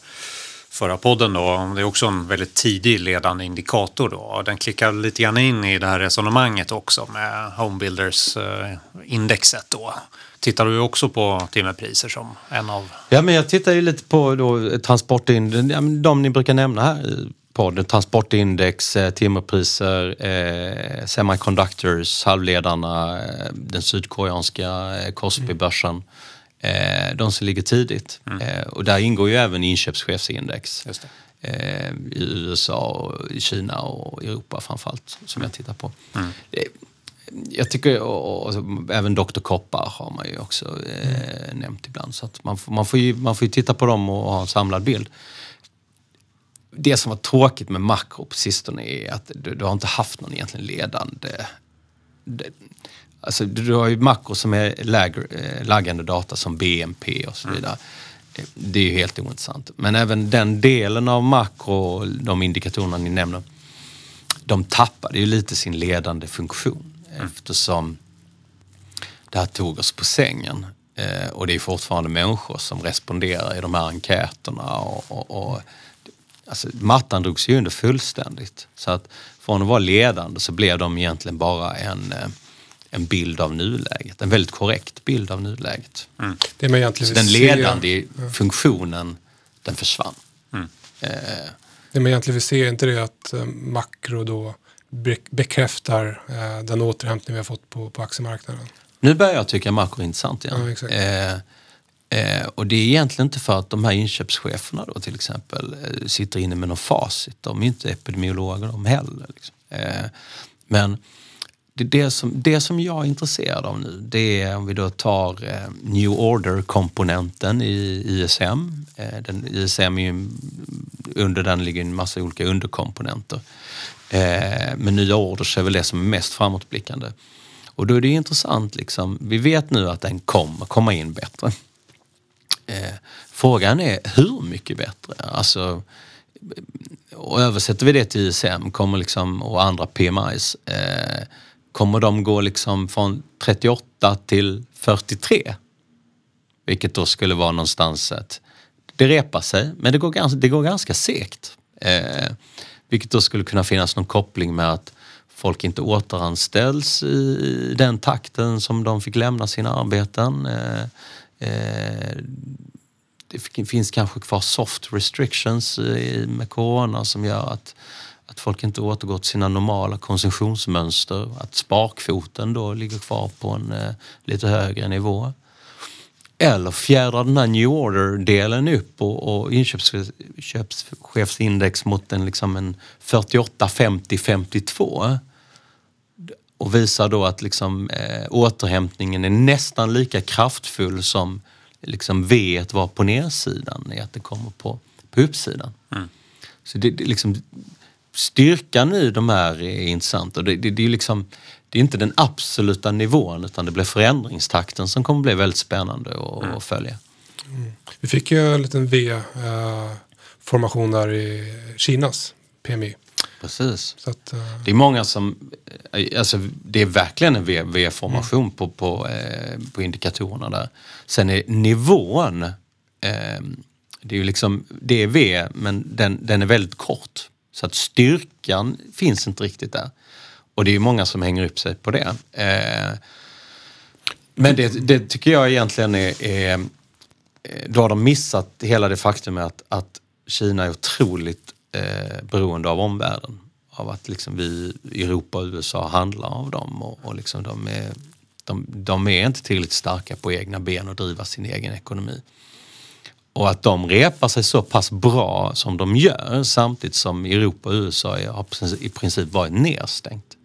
förra podden. Då. Det är också en väldigt tidig ledande indikator. Då. Den klickar lite grann in i det här resonemanget också med Homebuilders-indexet. Då. Tittar du också på timmerpriser som en av...
Ja, men jag tittar ju lite på då, transportindex, de ni brukar nämna här podden. Transportindex, eh, timmerpriser, eh, semiconductors, halvledarna, eh, den sydkoreanska eh, Kospi-börsen. Eh, de som ligger tidigt. Eh, och där ingår ju även inköpschefsindex. Eh, I USA, och i Kina och Europa framförallt som jag tittar på. Eh, jag tycker, och, och, och, även Dr. Koppar har man ju också eh, nämnt ibland. Så man, man, får ju, man får ju titta på dem och ha en samlad bild. Det som var tråkigt med makro på sistone är att du, du har inte haft någon egentligen ledande... Det, alltså, du, har ju makro som är lägre, eh, laggande data som BNP och så vidare. Eh, Det är ju helt ointressant. Men även den delen av makro, de indikatorerna ni nämner, de tappade ju lite sin ledande funktion eftersom det här tog oss på sängen. Eh, och det är fortfarande människor som responderar i de här enkäterna. Och, och, och, alltså, mattan drogs ju under fullständigt. Så att från att vara ledande så blev de egentligen bara en, eh, en bild av nuläget. En väldigt korrekt bild av nuläget.
Det man egentligen
den
se-
ledande funktionen, den försvann. Eh,
Det man egentligen vill se är inte det att eh, makro då be- bekräftar eh, den återhämtning vi har fått på, på aktiemarknaden.
Nu börjar jag tycka makro är intressant igen.
Ja,
eh, eh, och det är egentligen inte för att de här inköpscheferna då till exempel eh, sitter inne med någon facit. De är inte epidemiologer de heller. Liksom. Eh, men det, det, som, det som jag är intresserad av nu det är om vi då tar eh, New Order-komponenten i ISM. Eh, den, ISM är ju, under den ligger en massa olika underkomponenter. Eh, men nya orders är väl det som är mest framåtblickande. Och då är det intressant, liksom, vi vet nu att den kommer komma in bättre. Eh, frågan är hur mycket bättre? Alltså, och översätter vi det till ISM kommer liksom, och andra PMIs, eh, kommer de gå liksom från 38 till 43? Vilket då skulle vara någonstans att det repar sig, men det går ganska, det går ganska segt. Eh, vilket då skulle kunna finnas någon koppling med att folk inte återanställs i den takten som de fick lämna sina arbeten. Eh, eh, det finns kanske kvar soft restrictions med corona som gör att, att folk inte återgår till sina normala konsumtionsmönster. Att sparkvoten då ligger kvar på en eh, lite högre nivå. Eller fjädrar den här New Order-delen upp och, och inköpschefsindex mot en, liksom en 48, 50, 52 och visar då att liksom, eh, återhämtningen är nästan lika kraftfull som liksom V var på nedsidan i att det kommer på, på uppsidan. Så det, det liksom, styrkan i de här är intressant och det, det, det är liksom det är inte den absoluta nivån utan det blir förändringstakten som kommer bli väldigt spännande att att följa.
Vi fick ju en liten V-formation där i Kinas PMI.
Precis.
Att, eh,
Det är många som, eh, alltså det är verkligen en V-formation på, på, eh, på indikatorerna där. Sen är nivån, eh, det är ju liksom, det är V men den, den är väldigt kort. Så att styrkan finns inte riktigt där. Och det är ju många som hänger upp sig på det. Eh, Men det, det tycker jag egentligen är, är... eh, Då har de missat hela det faktum att, att Kina är otroligt eh, beroende av omvärlden. Av att liksom vi, Europa och USA handlar av dem och, och liksom de, är, de, de är inte tillräckligt starka på egna ben och driva sin egen ekonomi. Och att de repar sig så pass bra som de gör samtidigt som Europa och USA har i princip varit nedstängt.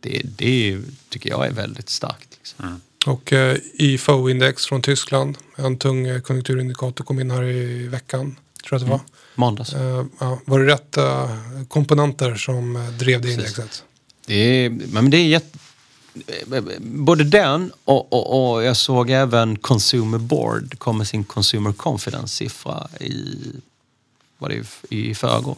Det, det tycker jag är väldigt starkt. Liksom.
Och eh, IFO-index från Tyskland, en tung eh, konjunkturindikator, kom in här i veckan. Tror jag att det var.
Måndags.
Eh, ja, var det rätt eh, komponenter som eh, drev det
Precis.
indexet?
Det är, men det är jätte, Både den och, och, och jag såg även Consumer Board kom med sin Consumer Confidence-siffra i, var det i, i förrgår.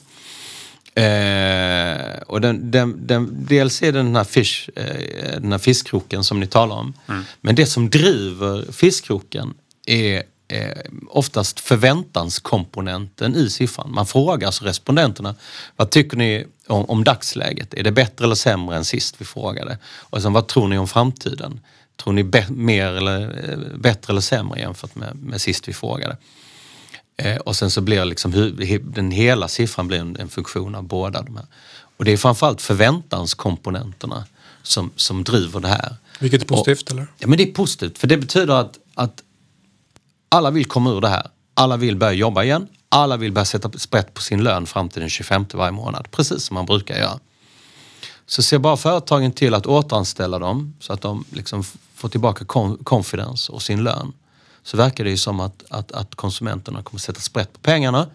Eh, och den, den, den, dels är det den här, fish, eh, den här fiskkroken som ni talar om. Men det som driver fiskkroken är eh, oftast förväntanskomponenten i siffran. Man frågar alltså respondenterna, vad tycker ni om, om dagsläget? Är det bättre eller sämre än sist vi frågade? Och sen vad tror ni om framtiden? Tror ni mer eller, eh, bättre eller sämre jämfört med, med sist vi frågade? Eh, och sen så blir liksom den hela siffran blir en, en funktion av båda de här. Och det är framförallt förväntanskomponenterna som, som driver det här.
Vilket är positivt, eller?
Ja men det är positivt för det betyder att, att alla vill komma ur det här. Alla vill börja jobba igen. Alla vill börja sätta sprätt på sin lön fram till den 25 varje månad. Precis som man brukar göra. Så ser bara företagen till att återanställa dem så att de liksom får tillbaka confidence och sin lön. Så verkar det ju som att, att, att konsumenterna kommer sätta sprätt på pengarna.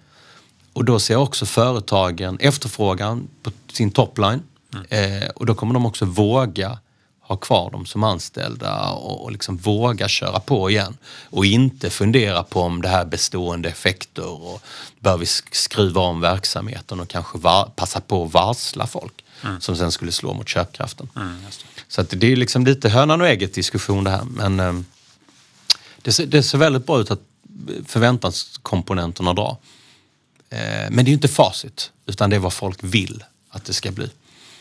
Och då ser också företagen efterfrågan på sin topline. Eh, och då kommer de också våga ha kvar dem som anställda och, och liksom våga köra på igen. Och inte fundera på om det här är bestående effekter och bör vi sk- skruva om verksamheten och kanske va- passa på att varsla folk som sen skulle slå mot köpkraften. Så att det är liksom lite hönan och ägget diskussion det här. Men eh, det, ser, det ser väldigt bra ut att förväntanskomponenterna drar. Eh, men det är ju inte facit, utan det är vad folk vill att det ska bli.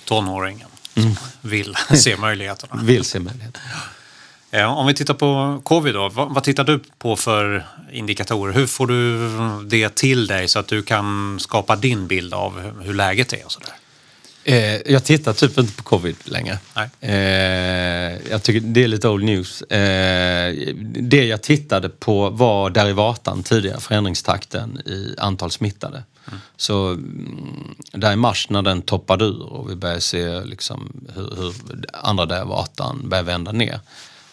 Tonåringen som vill se möjligheterna.
Vill se möjligheter.
Ja, om vi tittar på covid då. Vad, tittar du på för indikatorer? Hur får du det till dig så att du kan skapa din bild av hur- läget är och sådär?
Eh, jag tittar typ inte på covid längre.
Nej.
Eh, jag tycker det är lite old news. Eh, det jag tittade på var derivatan tidigare, förändringstakten i antal smittade. Så mm, där i mars när den toppade ur och vi började se liksom hur, hur andra derivatan började vända ner.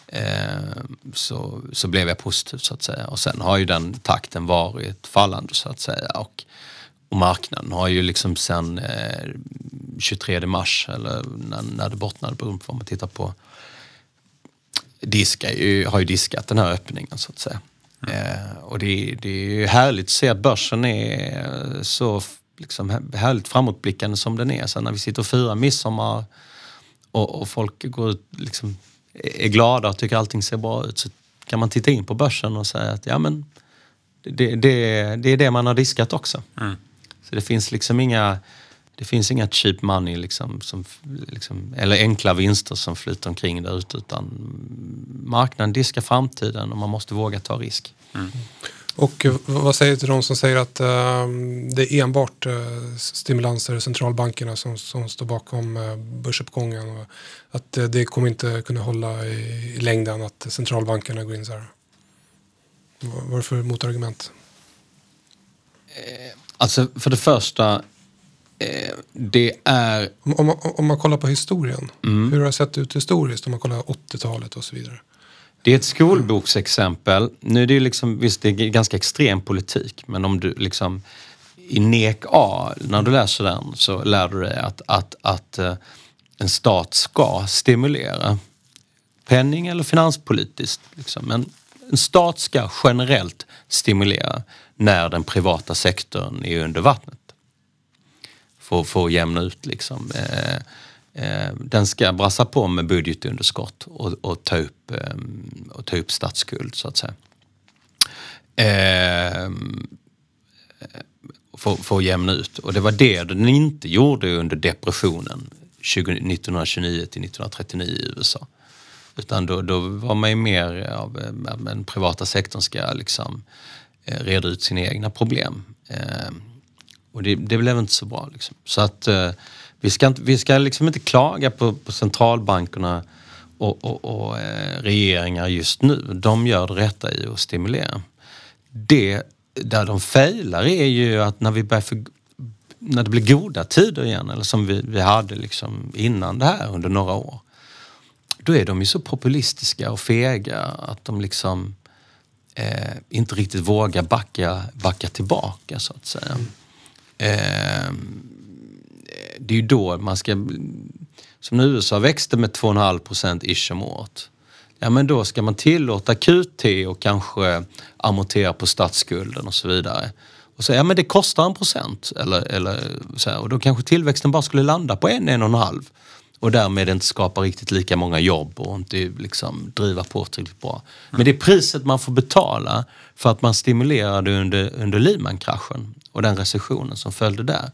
Eh, så, så blev jag positiv så att säga. Och sen har ju den takten varit fallande så att säga. Och, och marknaden har ju liksom sen eh, 23 mars, eller när, när det bottnade, beroende på vad man tittar på, diskar ju, har ju diskat den här öppningen så att säga. Eh, och det, det är ju härligt att se att börsen är så f- liksom, härligt framåtblickande som den är. Sen när vi sitter och firar midsommar och, och folk går ut, liksom, är glada och tycker allting ser bra ut så kan man titta in på börsen och säga att ja men det, det, det är det man har diskat också. Så det finns liksom inga det finns inga cheap money liksom, som, liksom, eller enkla vinster som flyter omkring där ute utan marknaden diskar framtiden och man måste våga ta risk.
Och eh, vad säger du till de som säger att eh, det är enbart eh, stimulanser, centralbankerna som, som står bakom eh, börsuppgången och att eh, det kommer inte kunna hålla i, i längden att centralbankerna går in så här? Vad är det för motargument?
Alltså för det första, det är
Om, man- om man kollar på historien,
Mm.
hur har det sett ut historiskt om man kollar 80-talet och så vidare?
Det är ett skolboksexempel. Nu är det ju liksom, visst det är ganska extrem politik, men om du liksom i NEK A, när du läser den, så lär du dig att, att, att eh, en stat ska stimulera penning eller finanspolitiskt. Liksom. Men en stat ska generellt stimulera när den privata sektorn är under vattnet. För, för att jämna ut liksom. Eh, eh, den ska brassa på med budgetunderskott och, och, ta, upp, eh, och ta upp statsskuld så att säga. För, för att jämna ut. Och det var det den inte gjorde under depressionen 1929 till 1939 i USA. Utan då, då var man ju mer av att den privata sektorn ska liksom reda ut sina egna problem. Och det, det blev inte så bra. Liksom. Så att eh, vi ska, inte, vi ska liksom inte klaga på, på centralbankerna och, och, och eh, regeringar just nu. De gör det rätta i att stimulera. Det där de failar är ju att när vi börjar för, när det blir goda tider igen, eller som vi, vi hade liksom innan det här under några år. Då är de ju så populistiska och fega att de liksom eh, inte riktigt vågar backa, backa tillbaka så att säga. Mm. Eh, det är ju då man ska... Som när USA växte med 2,5 procent ish om året. Ja men då ska man tillåta QT och kanske amortera på statsskulden och så vidare. Och säga, ja men det kostar en procent. Eller, eller så här, och då kanske tillväxten bara skulle landa på en, en och en halv. Och därmed inte skapa riktigt lika många jobb och inte liksom driva på tillräckligt bra. Men det är priset man får betala för att man stimulerade under, under Lehman-kraschen och den recessionen som följde där.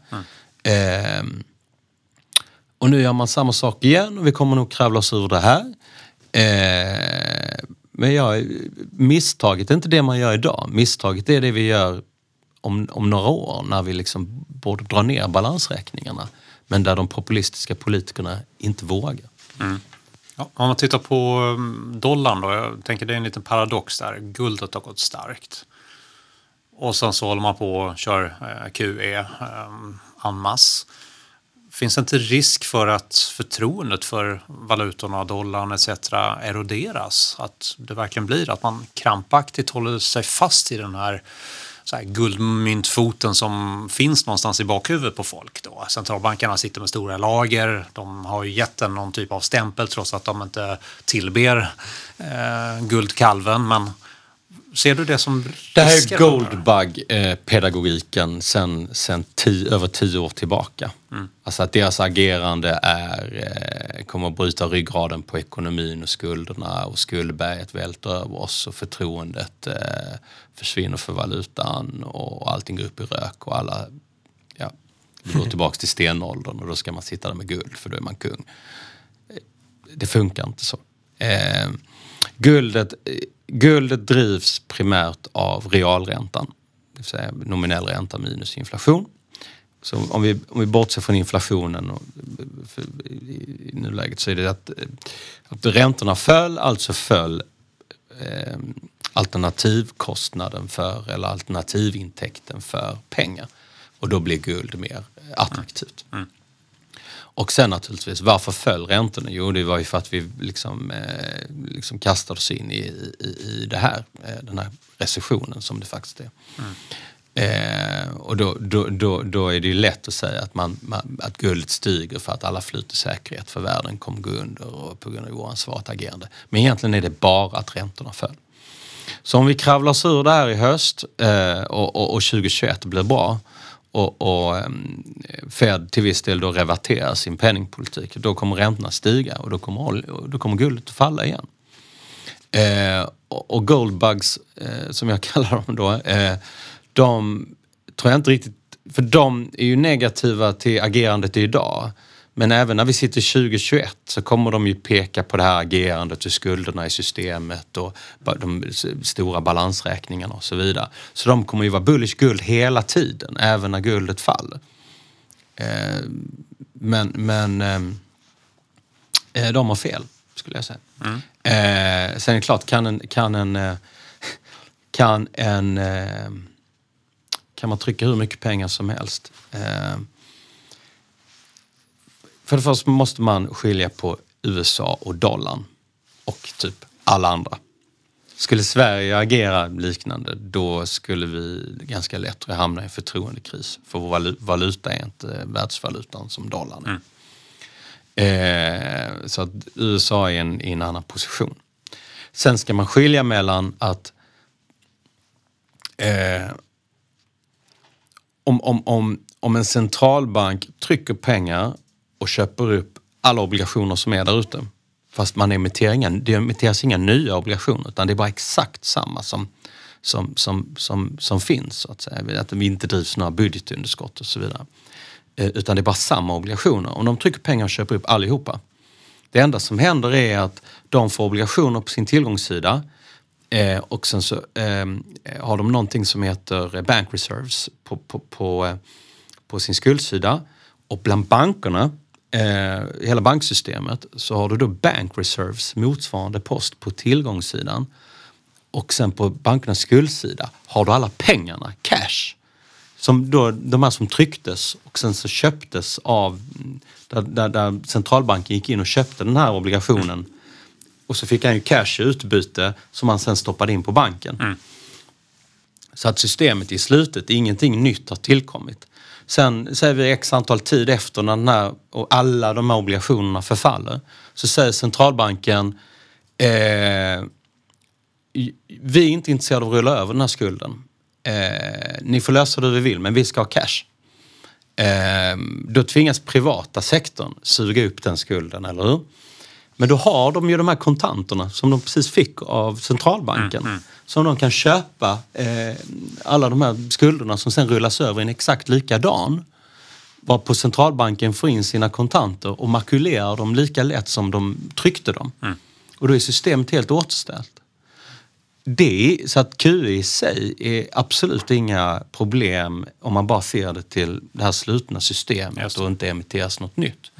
Eh, och nu gör man samma sak igen och vi kommer nog kravla oss ur det här. Eh, men ja, misstaget är inte det man gör idag. Misstaget är det vi gör om, om några år när vi liksom borde dra ner balansräkningarna. Men där de populistiska politikerna inte vågar.
Ja, om man tittar på um, dollarn då, jag tänker det är en liten paradox där. Guldet har gått starkt. Och sen så håller man på och kör eh, QE anmas. Ehm, finns det inte risk för att förtroendet för valutorna, dollarn etc. eroderas? Att det verkligen blir att man krampaktigt håller sig fast i den här, så här guldmyntfoten som finns någonstans i bakhuvudet på folk. Då. Centralbankerna sitter med stora lager. De har ju gett den någon typ av stämpel trots att de inte tillber eh, guldkalven. Men ser du det som
Det här
risker
är Goldbug-pedagogiken sen, sen tio, över tio år tillbaka. Alltså att deras agerande är, eh, kommer att bryta ryggraden på ekonomin och skulderna och skuldberget välter över oss och förtroendet eh, försvinner för valutan och allting går upp i rök och alla ja, går tillbaka till stenåldern och då ska man sitta där med guld för då är man kung. Det funkar inte så. Guldet, guldet drivs primärt av realräntan, det vill säga nominell ränta minus inflation. Så om vi, om vi bortser från inflationen och, för, i, i nuläget så är det att, att räntorna föll, alltså föll eh, alternativkostnaden för eller alternativintäkten för pengar. Och då blir guld mer eh, attraktivt. Mm. Och sen naturligtvis, varför föll räntorna? Jo, det var ju för att vi liksom, eh, liksom kastade oss in i, i, i det här, eh, den här recessionen som det faktiskt är. Eh, och då, då, då, då är det ju lätt att säga att, man, man, att guldet stiger för att alla flyter säkerhet för världen kommer gå under och på grund av oansvarigt agerande. Men egentligen är det bara att räntorna föll. Så om vi kravlar oss ur det här i höst eh, och, och, och 2021 blir bra och, och ehm, Fed till viss del då reverterar sin penningpolitik, då kommer räntorna stiga och då kommer, då kommer guldet att falla igen. Eh, och, och goldbugs, eh, som jag kallar dem då, eh, de tror jag inte riktigt, för de är ju negativa till agerandet idag. Men även när vi sitter 2021 så kommer de ju peka på det här agerandet och skulderna i systemet och de stora balansräkningarna och så vidare. Så de kommer ju vara bullish guld hela tiden, även när guldet faller. Eh, men men ehm, eh, de har fel, skulle jag säga. Eh, sen är det klart, kan en, kan en, eh, kan en eh, kan man trycka hur mycket pengar som helst. För det första måste man skilja på USA och dollarn och typ alla andra. Skulle Sverige agera liknande då skulle vi ganska lätt hamna i en förtroendekris. För vår valu- valuta är inte världsvalutan som dollarn är. Eh, så att USA är i en, en annan position. Sen ska man skilja mellan att eh, om, om, om, om en centralbank trycker pengar och köper upp alla obligationer som är där ute. Fast man emitterar inga, det emitteras inga nya obligationer utan det är bara exakt samma som, som, som, som, som finns. Så att, säga. att vi inte drivs några budgetunderskott och så vidare. Eh, utan det är bara samma obligationer. Om de trycker pengar och köper upp allihopa Det enda som händer är att de får obligationer på sin tillgångssida eh, och sen så eh, har de någonting som heter eh, bank reserves på, på, på, eh, på sin skuldsida. Och bland bankerna, eh, hela banksystemet, så har du då bank reserves, motsvarande post på tillgångssidan. Och sen på bankernas skuldsida har du alla pengarna, cash. Som då, de här som trycktes och sen så köptes av, där, där, där centralbanken gick in och köpte den här obligationen. Och så fick han ju cash i utbyte som han sen stoppade in på banken. Så att systemet är slutet, ingenting nytt har tillkommit. Sen säger vi x antal tid efter när den här, och alla de här obligationerna förfaller, så säger centralbanken eh, vi är inte intresserade av att rulla över den här skulden. Eh, ni får lösa det hur vi vill, men vi ska ha cash. Eh, då tvingas privata sektorn suga upp den skulden, eller hur? Men då har de ju de här kontanterna som de precis fick av centralbanken. Som de kan köpa eh, alla de här skulderna som sen rullas över i en exakt likadan. Varpå centralbanken får in sina kontanter och makulerar dem lika lätt som de tryckte dem. Och då är systemet helt återställt. Det, så att QE i sig är absolut inga problem om man bara ser det till det här slutna systemet
det.
och inte emitteras något nytt.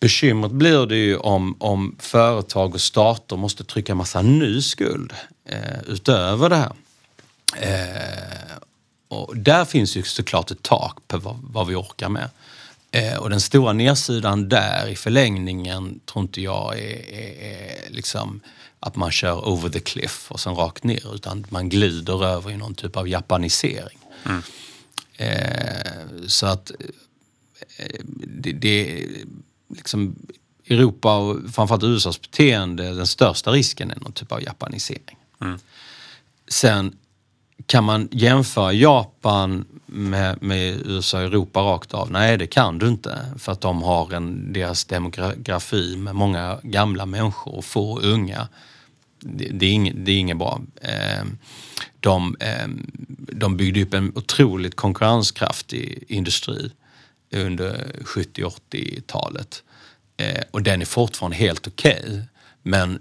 Bekymret blir det ju om, om företag och stater måste trycka massa ny skuld eh, utöver det här. Eh, och där finns ju såklart ett tak på vad, vad vi orkar med. Eh, och den stora nedsidan där i förlängningen tror inte jag är, är, är liksom att man kör over the cliff och sen rakt ner utan man glider över i någon typ av japanisering. Eh, så att eh, det, det liksom Europa och framförallt USAs beteende, den största risken är någon typ av japanisering. Sen kan man jämföra Japan med, med USA och Europa rakt av? Nej, det kan du inte. För att de har en, deras demografi med många gamla människor och få unga. Det, det, är, inget, det är inget bra. Eh, de, eh, de byggde upp en otroligt konkurrenskraftig industri under 70-80-talet. Eh, och den är fortfarande helt okej. Men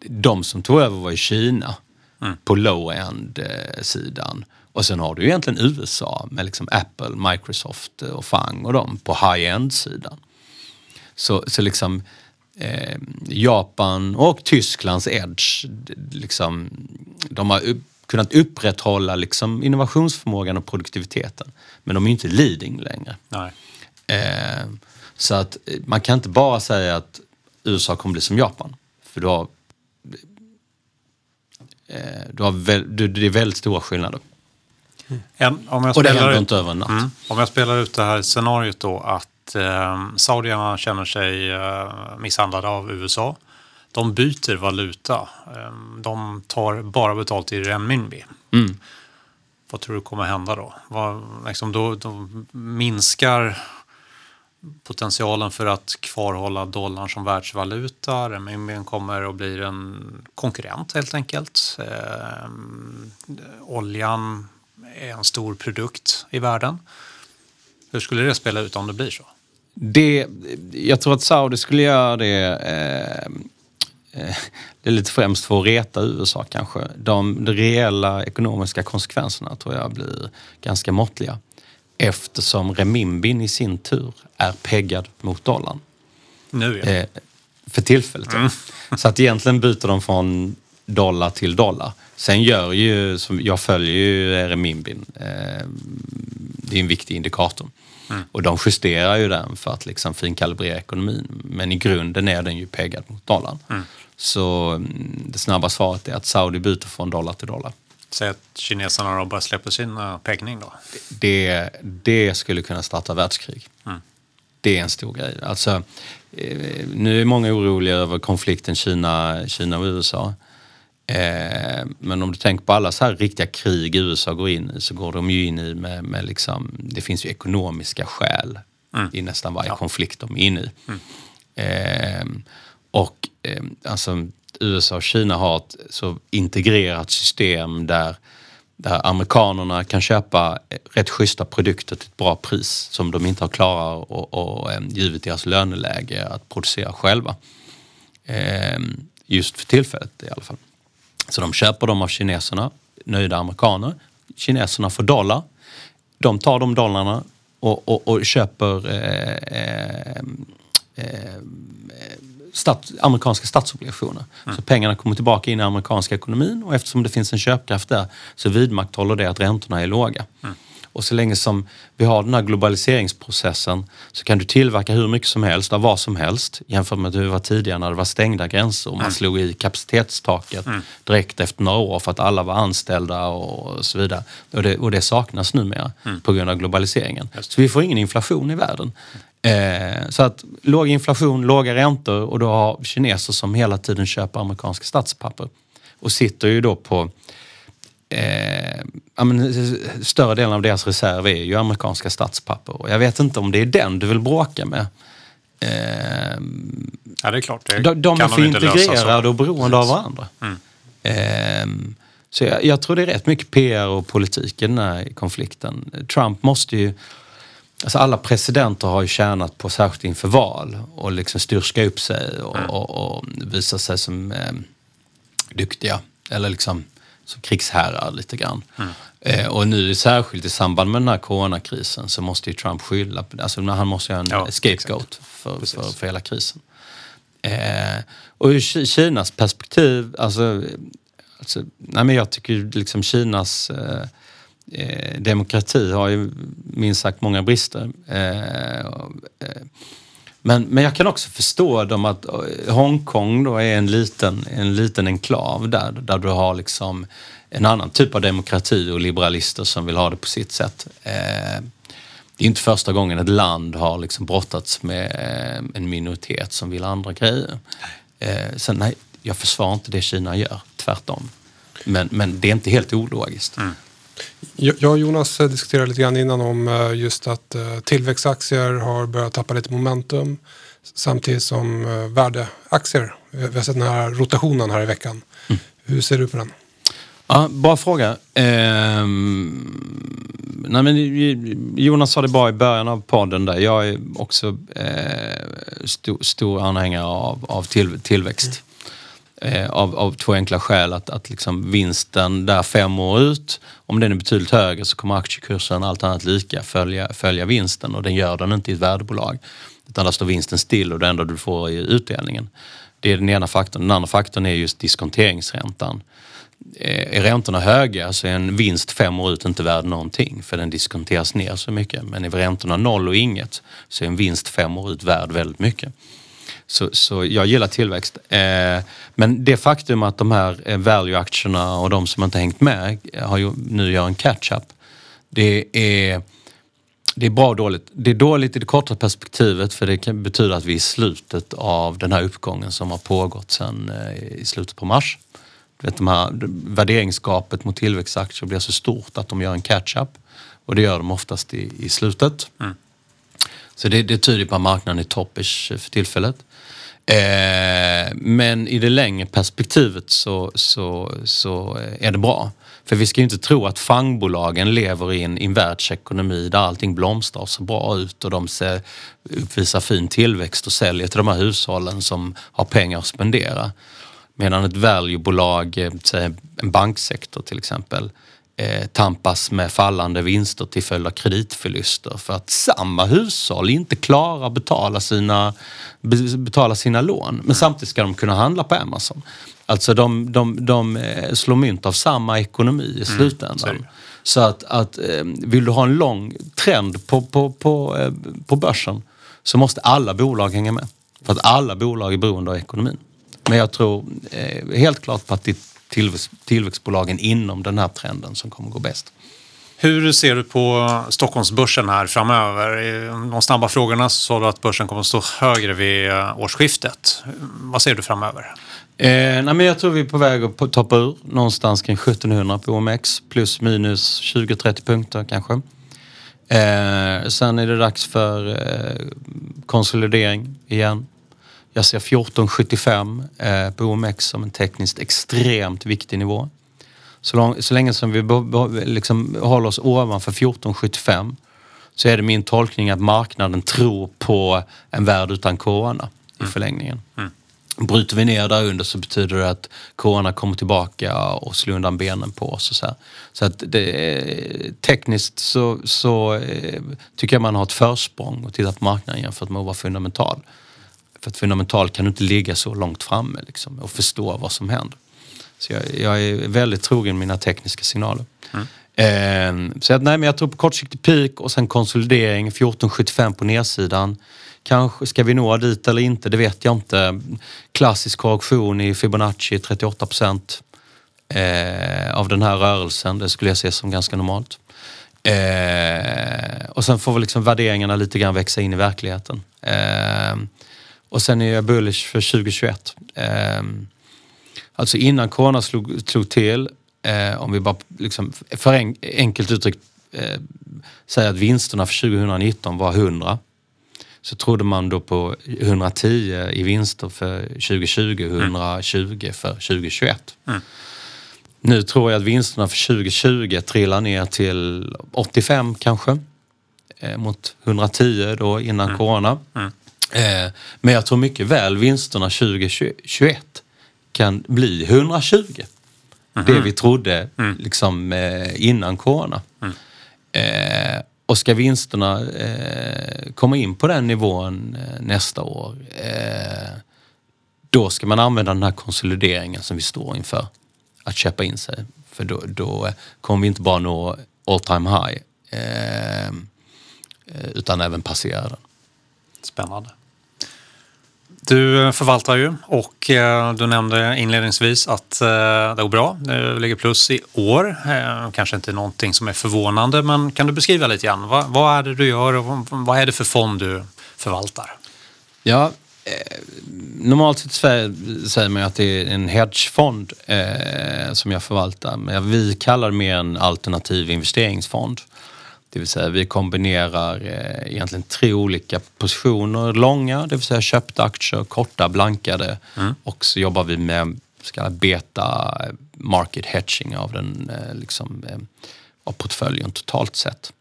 de som tog över var i Kina på low-end-sidan. Och sen har du egentligen USA med liksom Apple, Microsoft och Fang och dem på high-end-sidan. Så, så liksom eh, Japan och Tysklands edge, liksom, de har upp, kunnat upprätthålla liksom innovationsförmågan och produktiviteten. Men de är ju inte leading längre. Eh, så att eh, man kan inte bara säga att USA kommer bli som Japan. För du har, eh, du har väl, du, det är väldigt stora skillnader.
En, om jag
Och det händer
ut-
inte över en natt.
Mm. Om jag spelar ut det här scenariot då att eh, saudierna känner sig eh, misshandlade av USA. De byter valuta. Eh, de tar bara betalt i renminbi.
Mm.
Vad tror du kommer hända då? Vad, liksom då, då minskar potentialen för att kvarhålla dollarn som världsvaluta. Renminbin kommer och blir en konkurrent helt enkelt. Eh, oljan är en stor produkt i världen. Hur skulle det spela ut om det blir så?
Det, jag tror att Saudi skulle göra det eh, det är lite främst för att reta USA kanske. De, de reella ekonomiska konsekvenserna tror jag blir ganska måttliga. Eftersom renminbin i sin tur är peggad mot dollarn.
Nu ja.
Eh, för tillfället. ja. Så att egentligen byter de från dollar till dollar. Sen gör ju, som jag följer ju renminbin. Eh, det är en viktig indikator. Och de justerar ju den för att liksom finkalibrera ekonomin. Men i grunden är den ju peggad mot dollarn. Så mm, det snabba svaret är att Saudi byter från dollar till dollar.
Säg att kineserna då bara släpper sin uh, peggning då.
det, det skulle kunna starta världskrig. Det är en stor grej. Alltså, eh, nu är många oroliga över konflikten Kina, Kina och USA. Eh, men om du tänker på alla så här riktiga krig USA går in i så går de ju in i med, med liksom, det finns ju ekonomiska skäl i nästan varje konflikt de är inne i. Eh, och eh, alltså USA och Kina har ett så integrerat system där där amerikanerna kan köpa eh, rätt schyssta produkter till ett bra pris som de inte har klarat och, och eh, givet deras löneläge att producera själva. Eh, just för tillfället i alla fall. Så de köper dem av kineserna, nöjda amerikaner. Kineserna får dollar. De tar de dollarna och, och, och köper eh, eh, eh, stat, amerikanska statsobligationer. Mm. Så pengarna kommer tillbaka in i amerikanska ekonomin och eftersom det finns en köpkraft där så vidmakthåller det att räntorna är låga. Mm. Och så länge som vi har den här globaliseringsprocessen så kan du tillverka hur mycket som helst av vad som helst jämfört med hur det var tidigare när det var stängda gränser och man mm. slog i kapacitetstaket mm. direkt efter några år för att alla var anställda och så vidare. Och det, och det saknas numera mm. på grund av globaliseringen. Så vi får ingen inflation i världen. Eh, så att låg inflation, låga räntor och då har kineser som hela tiden köper amerikanska statspapper och sitter ju då på eh, ja, men, större delen av deras reserv är ju amerikanska statspapper. Och jag vet inte om det är den du vill bråka med.
Eh, ja, det är klart. Det
de de är för integrerade och beroende av varandra. Mm. Eh, så jag, jag, tror det är rätt mycket PR och politik i den här konflikten. Trump måste ju... Alltså alla presidenter har ju tjänat på, särskilt inför val, och liksom styrska upp sig och, mm. och, och visa sig som eh, duktiga. Eller liksom som krigsherrar lite grann. Mm. Eh, och nu särskilt i samband med den här coronakrisen så måste ju Trump skylla, på alltså han måste ju ha en ja, scapegoat för, för, för, hela krisen. Eh, och ur Kinas perspektiv, alltså, alltså nej men jag tycker liksom Kinas eh, eh demokrati har ju minst sagt många brister. Eh, eh, men, men jag kan också förstå dem att eh, Hongkong då är en liten, en liten enklav där, där du har liksom en annan typ av demokrati och liberalister som vill ha det på sitt sätt. Eh, det är inte första gången ett land har liksom brottats med eh, en minoritet som vill andra grejer. Eh, sen nej, jag försvarar inte det Kina gör, tvärtom. Men, men det är inte helt ologiskt. Mm.
Jag och Jonas diskuterade lite grann innan om eh, just att eh, tillväxtaktier har börjat tappa lite momentum samtidigt som eh, värdeaktier. Vi har sett den här rotationen här i veckan. Mm. Hur ser du på den?
Ja, bra fråga. Eh, nej men Jonas sa det bra i början av podden där. Jag är också eh, stor, stor anhängare av, av till, tillväxt. Eh, av, av två enkla skäl. Att, att liksom vinsten där fem år ut, om den är betydligt högre så kommer aktiekursen allt annat lika följa, följa vinsten och den gör den inte i ett värdebolag. Utan där står vinsten still och det enda du får i utdelningen. Det är den ena faktorn. Den andra faktorn är just diskonteringsräntan. Eh, är räntorna höga så är en vinst fem år ut inte värd någonting för den diskonteras ner så mycket. Men är räntorna noll och inget så är en vinst fem år ut värd väldigt mycket. Så, så jag gillar tillväxt. Eh, men det faktum att de här eh, value-aktierna och de som inte hängt med har ju, nu gör en catch-up. Det är, det är bra och dåligt. Det är dåligt i det korta perspektivet för det kan betyda att vi är i slutet av den här uppgången som har pågått sedan eh, i slutet på mars. Vet, de här, värderingsgapet mot tillväxtaktier blir så stort att de gör en catch-up och det gör de oftast i, i slutet. Mm. Så det, det tyder på att marknaden är toppish för tillfället. Eh, men i det längre perspektivet så, så, så är det bra. För vi ska ju inte tro att fangbolagen lever i en, i en världsekonomi där allting blomstrar och ser bra ut och de ser, uppvisar fin tillväxt och säljer till de här hushållen som har pengar att spendera. Medan ett valuebolag, eh, en banksektor till exempel, eh, tampas med fallande vinster till följd av kreditförluster för att samma hushåll inte klarar betala sina, betala sina lån. Men samtidigt ska de kunna handla på Amazon. Alltså de, de, de eh, slår mynt av samma ekonomi i mm, slutändan. Mm, så att, att eh, vill du ha en lång trend på, på, på, på börsen så måste alla bolag hänga med. För att alla bolag är beroende av ekonomin. Men jag tror helt klart på att ditt tillväxt, tillväxtbolagen inom den här trenden som kommer gå bäst.
Hur ser du på Stockholmsbörsen här framöver? I de snabba frågorna så sa du att börsen kommer att stå högre vid eh, årsskiftet. Vad ser du framöver?
Eh, nej men jag tror vi är på väg att toppa ur någonstans kring 1700 på OMX plus minus 20-30 punkter kanske. Eh, sen är det dags för eh, konsolidering igen. Jag ser 1475 eh, på OMX som en tekniskt extremt viktig nivå. Så, lång, så länge som vi liksom håller oss ovanför 1475 så är det min tolkning att marknaden tror på en värld utan corona i förlängningen.
Mm.
Bryter vi ner där under så betyder det att corona kommer tillbaka och slår undan benen på oss. Och så här. så att det, tekniskt så, så eh, tycker jag man har ett försprång och tittar på marknaden jämfört med att vara fundamental. För att fundamental kan du inte ligga så långt framme liksom, och förstå vad som händer. Så jag, jag är väldigt trogen mina tekniska signaler. Eh, så att, nej, men jag tror på kortsiktig peak och sen konsolidering, 1475 på nedsidan. Kanske ska vi nå dit eller inte, det vet jag inte. Klassisk korrektion i Fibonacci, 38 procent eh, av den här rörelsen. Det skulle jag se som ganska normalt. Eh, och sen får väl liksom värderingarna lite grann växa in i verkligheten. Eh, och sen är jag bullish för 2021. Eh, alltså innan corona slog, slog till, eh, om vi bara liksom, för en, enkelt uttryckt eh, säger att vinsterna för 2019 var 100 så trodde man då på 110 i vinster för 2020 120 för 2021.
Mm.
Nu tror jag att vinsterna för 2020 trillar ner till 85 kanske. Eh, mot 110 då innan corona.
Mm.
Eh, men jag tror mycket väl vinsterna 2021 kan bli 120. Det vi trodde liksom eh, innan corona. Eh, och ska vinsterna eh, komma in på den nivån nästa år, då ska man använda den här konsolideringen som vi står inför. Att köpa in sig. För då, då kommer vi inte bara nå all time high, utan även passera den.
Spännande. Du eh, förvaltar ju och eh, du nämnde inledningsvis att eh, det går bra. Du ligger plus i år. Kanske inte någonting som är förvånande, men kan du beskriva lite grann? Vad, vad är det du gör och vad- är det för fond du förvaltar?
Ja, eh, normalt sett säger man ju att det är en hedgefond eh, som jag förvaltar. Men vi kallar det mer en alternativ investeringsfond. Det vill säga vi kombinerar eh, egentligen tre olika positioner. Långa, det vill säga köpta aktier, korta, blankade. Och så jobbar vi med så kallad beta market hedging av, den, eh, liksom, eh, av portföljen totalt sett.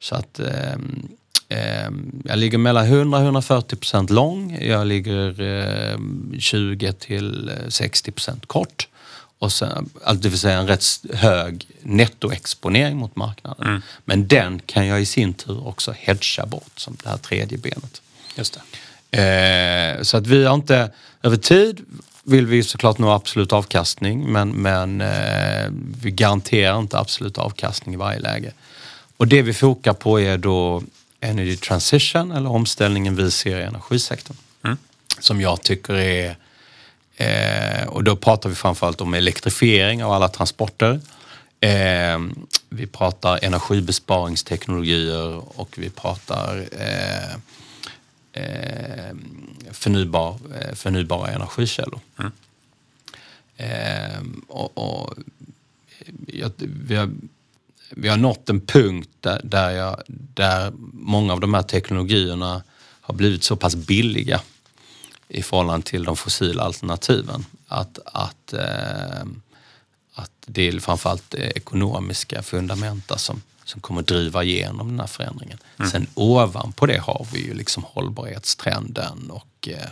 Så att ehm, ehm, jag ligger mellan 100-140 procent lång. Jag ligger ehm, 20 till eh, 60 procent kort. Och sen, alltså det vill säga en rätt hög nettoexponering mot marknaden. Men den kan jag i sin tur också hedga bort som det här tredje benet.
Just det.
Eh, så att vi har inte, över tid vill vi såklart nå absolut avkastning men, men eh, vi garanterar inte absolut avkastning i varje läge. Och det vi fokar på är då Energy Transition eller omställningen vi ser i energisektorn. Som jag tycker är, eh, och då pratar vi framförallt om elektrifiering av alla transporter. Eh, vi pratar energibesparingsteknologier och vi pratar eh, eh, förnybar, eh, förnybara energikällor. Eh, och, och, jag, vi, har, vi har nått en punkt där, där, jag, där många av de här teknologierna har blivit så pass billiga i förhållande till de fossila alternativen att, att, eh, att det är framförallt ekonomiska fundamenta som, som kommer driva igenom den här förändringen. Sen ovanpå det har vi ju liksom hållbarhetstrenden och eh,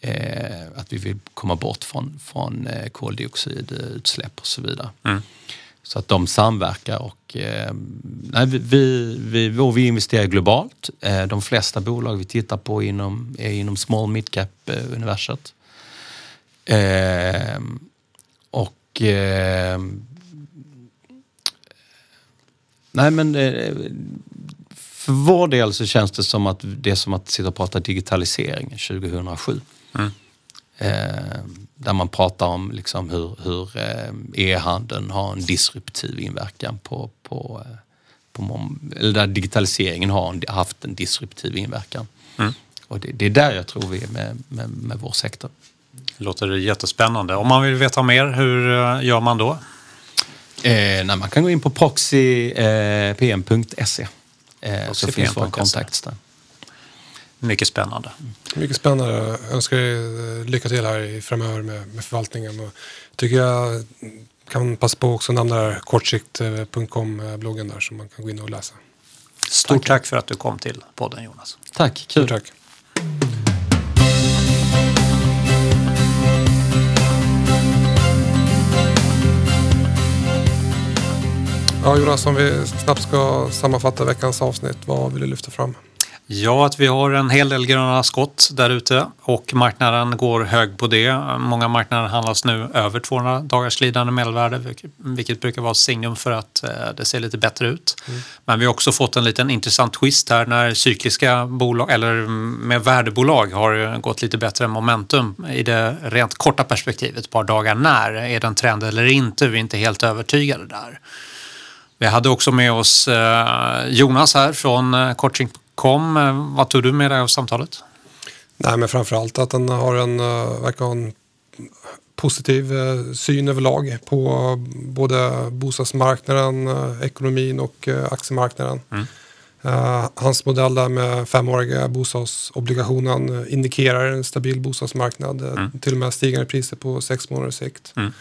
eh, att vi vill komma bort från, från eh, koldioxidutsläpp och så vidare. Så att de samverkar och eh, nej, vi, vi, och vi investerar globalt. Eh, de flesta bolag vi tittar på inom, är inom small mid cap eh, universet. Eh, och nej men för vår del så känns det som att det är som att sitta och prata digitalisering 2007. Eh, där man pratar om liksom hur, hur eh, e-handeln har en disruptiv inverkan på, på, eh, på eller där digitaliseringen har haft en disruptiv inverkan. Och det, det är där jag tror vi är med, med, med vår sektor.
Låter jättespännande. Om man vill veta mer, hur eh, gör man då?
Eh, nej, man kan gå in på proxypm.se eh, så finns våra
Proxypm.se.
kontakter där.
Mycket spännande.
Mycket spännande. Jag önskar er eh, lycka till här i- framöver med, med förvaltningen. Och tycker jag kan passa på också att nämna kortsikt.com-bloggen där som man kan gå in och läsa.
Stort tack för att du kom till podden Jonas.
Tack, kul.
Stort tack. Ja, Jonas, om vi snabbt ska sammanfatta veckans avsnitt, vad vill du lyfta fram?
Ja, att vi har en hel del gröna skott där ute och marknaden går hög på det. Många marknader handlas nu över 200 dagars glidande medelvärde vilket brukar vara signum för att eh, det ser lite bättre ut. Mm. Men vi har också fått en liten intressant twist här när cykliska bolag eller med värdebolag har gått lite bättre momentum i det rent korta perspektivet, ett par dagar när. Är det en trend eller inte? Vi är inte helt övertygade där. Vi hade också med oss eh, Jonas här från eh, Coaching.com. Eh, vad tog du med dig av samtalet?
Nej, men framförallt att den har en, verkar ha en positiv syn överlag på både bostadsmarknaden, ekonomin och aktiemarknaden. Mm. hans modell där med femåriga bostadsobligationen indikerar en stabil bostadsmarknad. Mm. Till och med stigande priser på sex månaders sikt. Mm.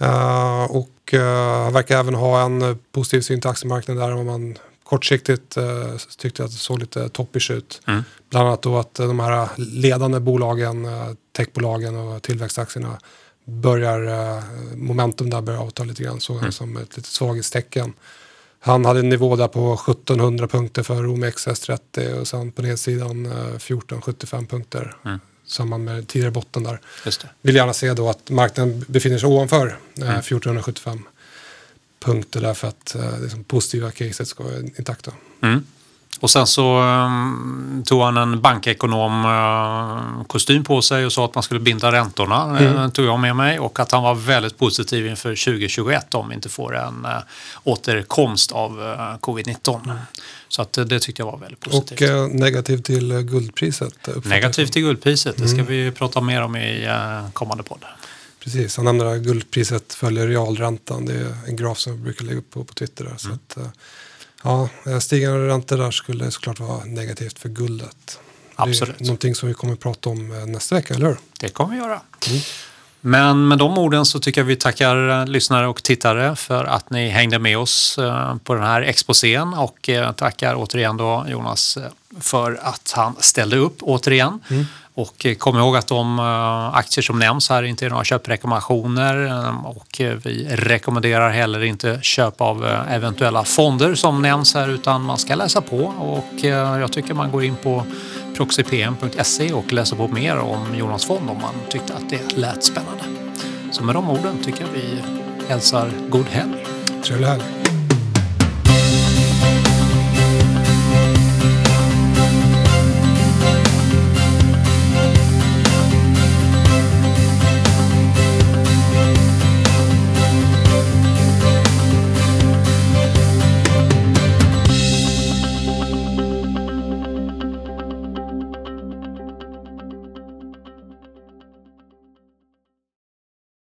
Uh, och uh, verkar även ha en positiv syn till aktiemarknaden där om man kortsiktigt uh, tyckte att det såg lite toppish ut. Mm. Bland annat då att de här ledande bolagen, uh, techbolagen och tillväxtaktierna börjar, momentum där börjar avta lite grann, såg mm. som ett litet svaghetstecken. Han hade en nivå där på 1700 punkter för OMXS30 och sen på nedsidan 1475 punkter. Mm samband med tidigare botten där. Vill gärna se då att marknaden befinner sig ovanför eh, mm. 1475 punkter därför att eh, det liksom positiva caset ska vara intakta. Mm.
Och sen så um, tog han en bankekonom-kostym uh, på sig och sa att man skulle binda räntorna. Mm. Uh, tog jag med mig och att han var väldigt positiv inför 2021 om vi inte får en uh, återkomst av uh, covid-19. Mm. Så att, det tyckte jag var väldigt positivt.
Och negativ till guldpriset?
Negativ till guldpriset, det ska mm. vi prata mer om i kommande podd.
Precis, han nämner att guldpriset följer realräntan. Det är en graf som jag brukar lägga upp på, på Twitter. Där, så mm. att, Ja, eh, stigande räntor där skulle såklart vara negativt för guldet.
Absolut.
Det är någonting som vi kommer att prata om eh, nästa vecka, eller hur?
Det kommer vi göra. Mm. Men med de orden så tycker jag vi tackar eh, lyssnare och tittare för att ni hängde med oss på den här exposén och tackar återigen då Jonas för att han ställde upp återigen. Mm. Och eh, kom ihåg att de eh, aktier som nämns här inte är några köprekommendationer ehm, och eh, vi rekommenderar heller inte köp av eventuella fonder som nämns här utan man ska läsa på och jag tycker man går in på proxypm.se och läser på mer om Jonas fond om man tyckte att det lät spännande. Så med de orden tycker jag vi hälsar god helg.
Trevlig helg.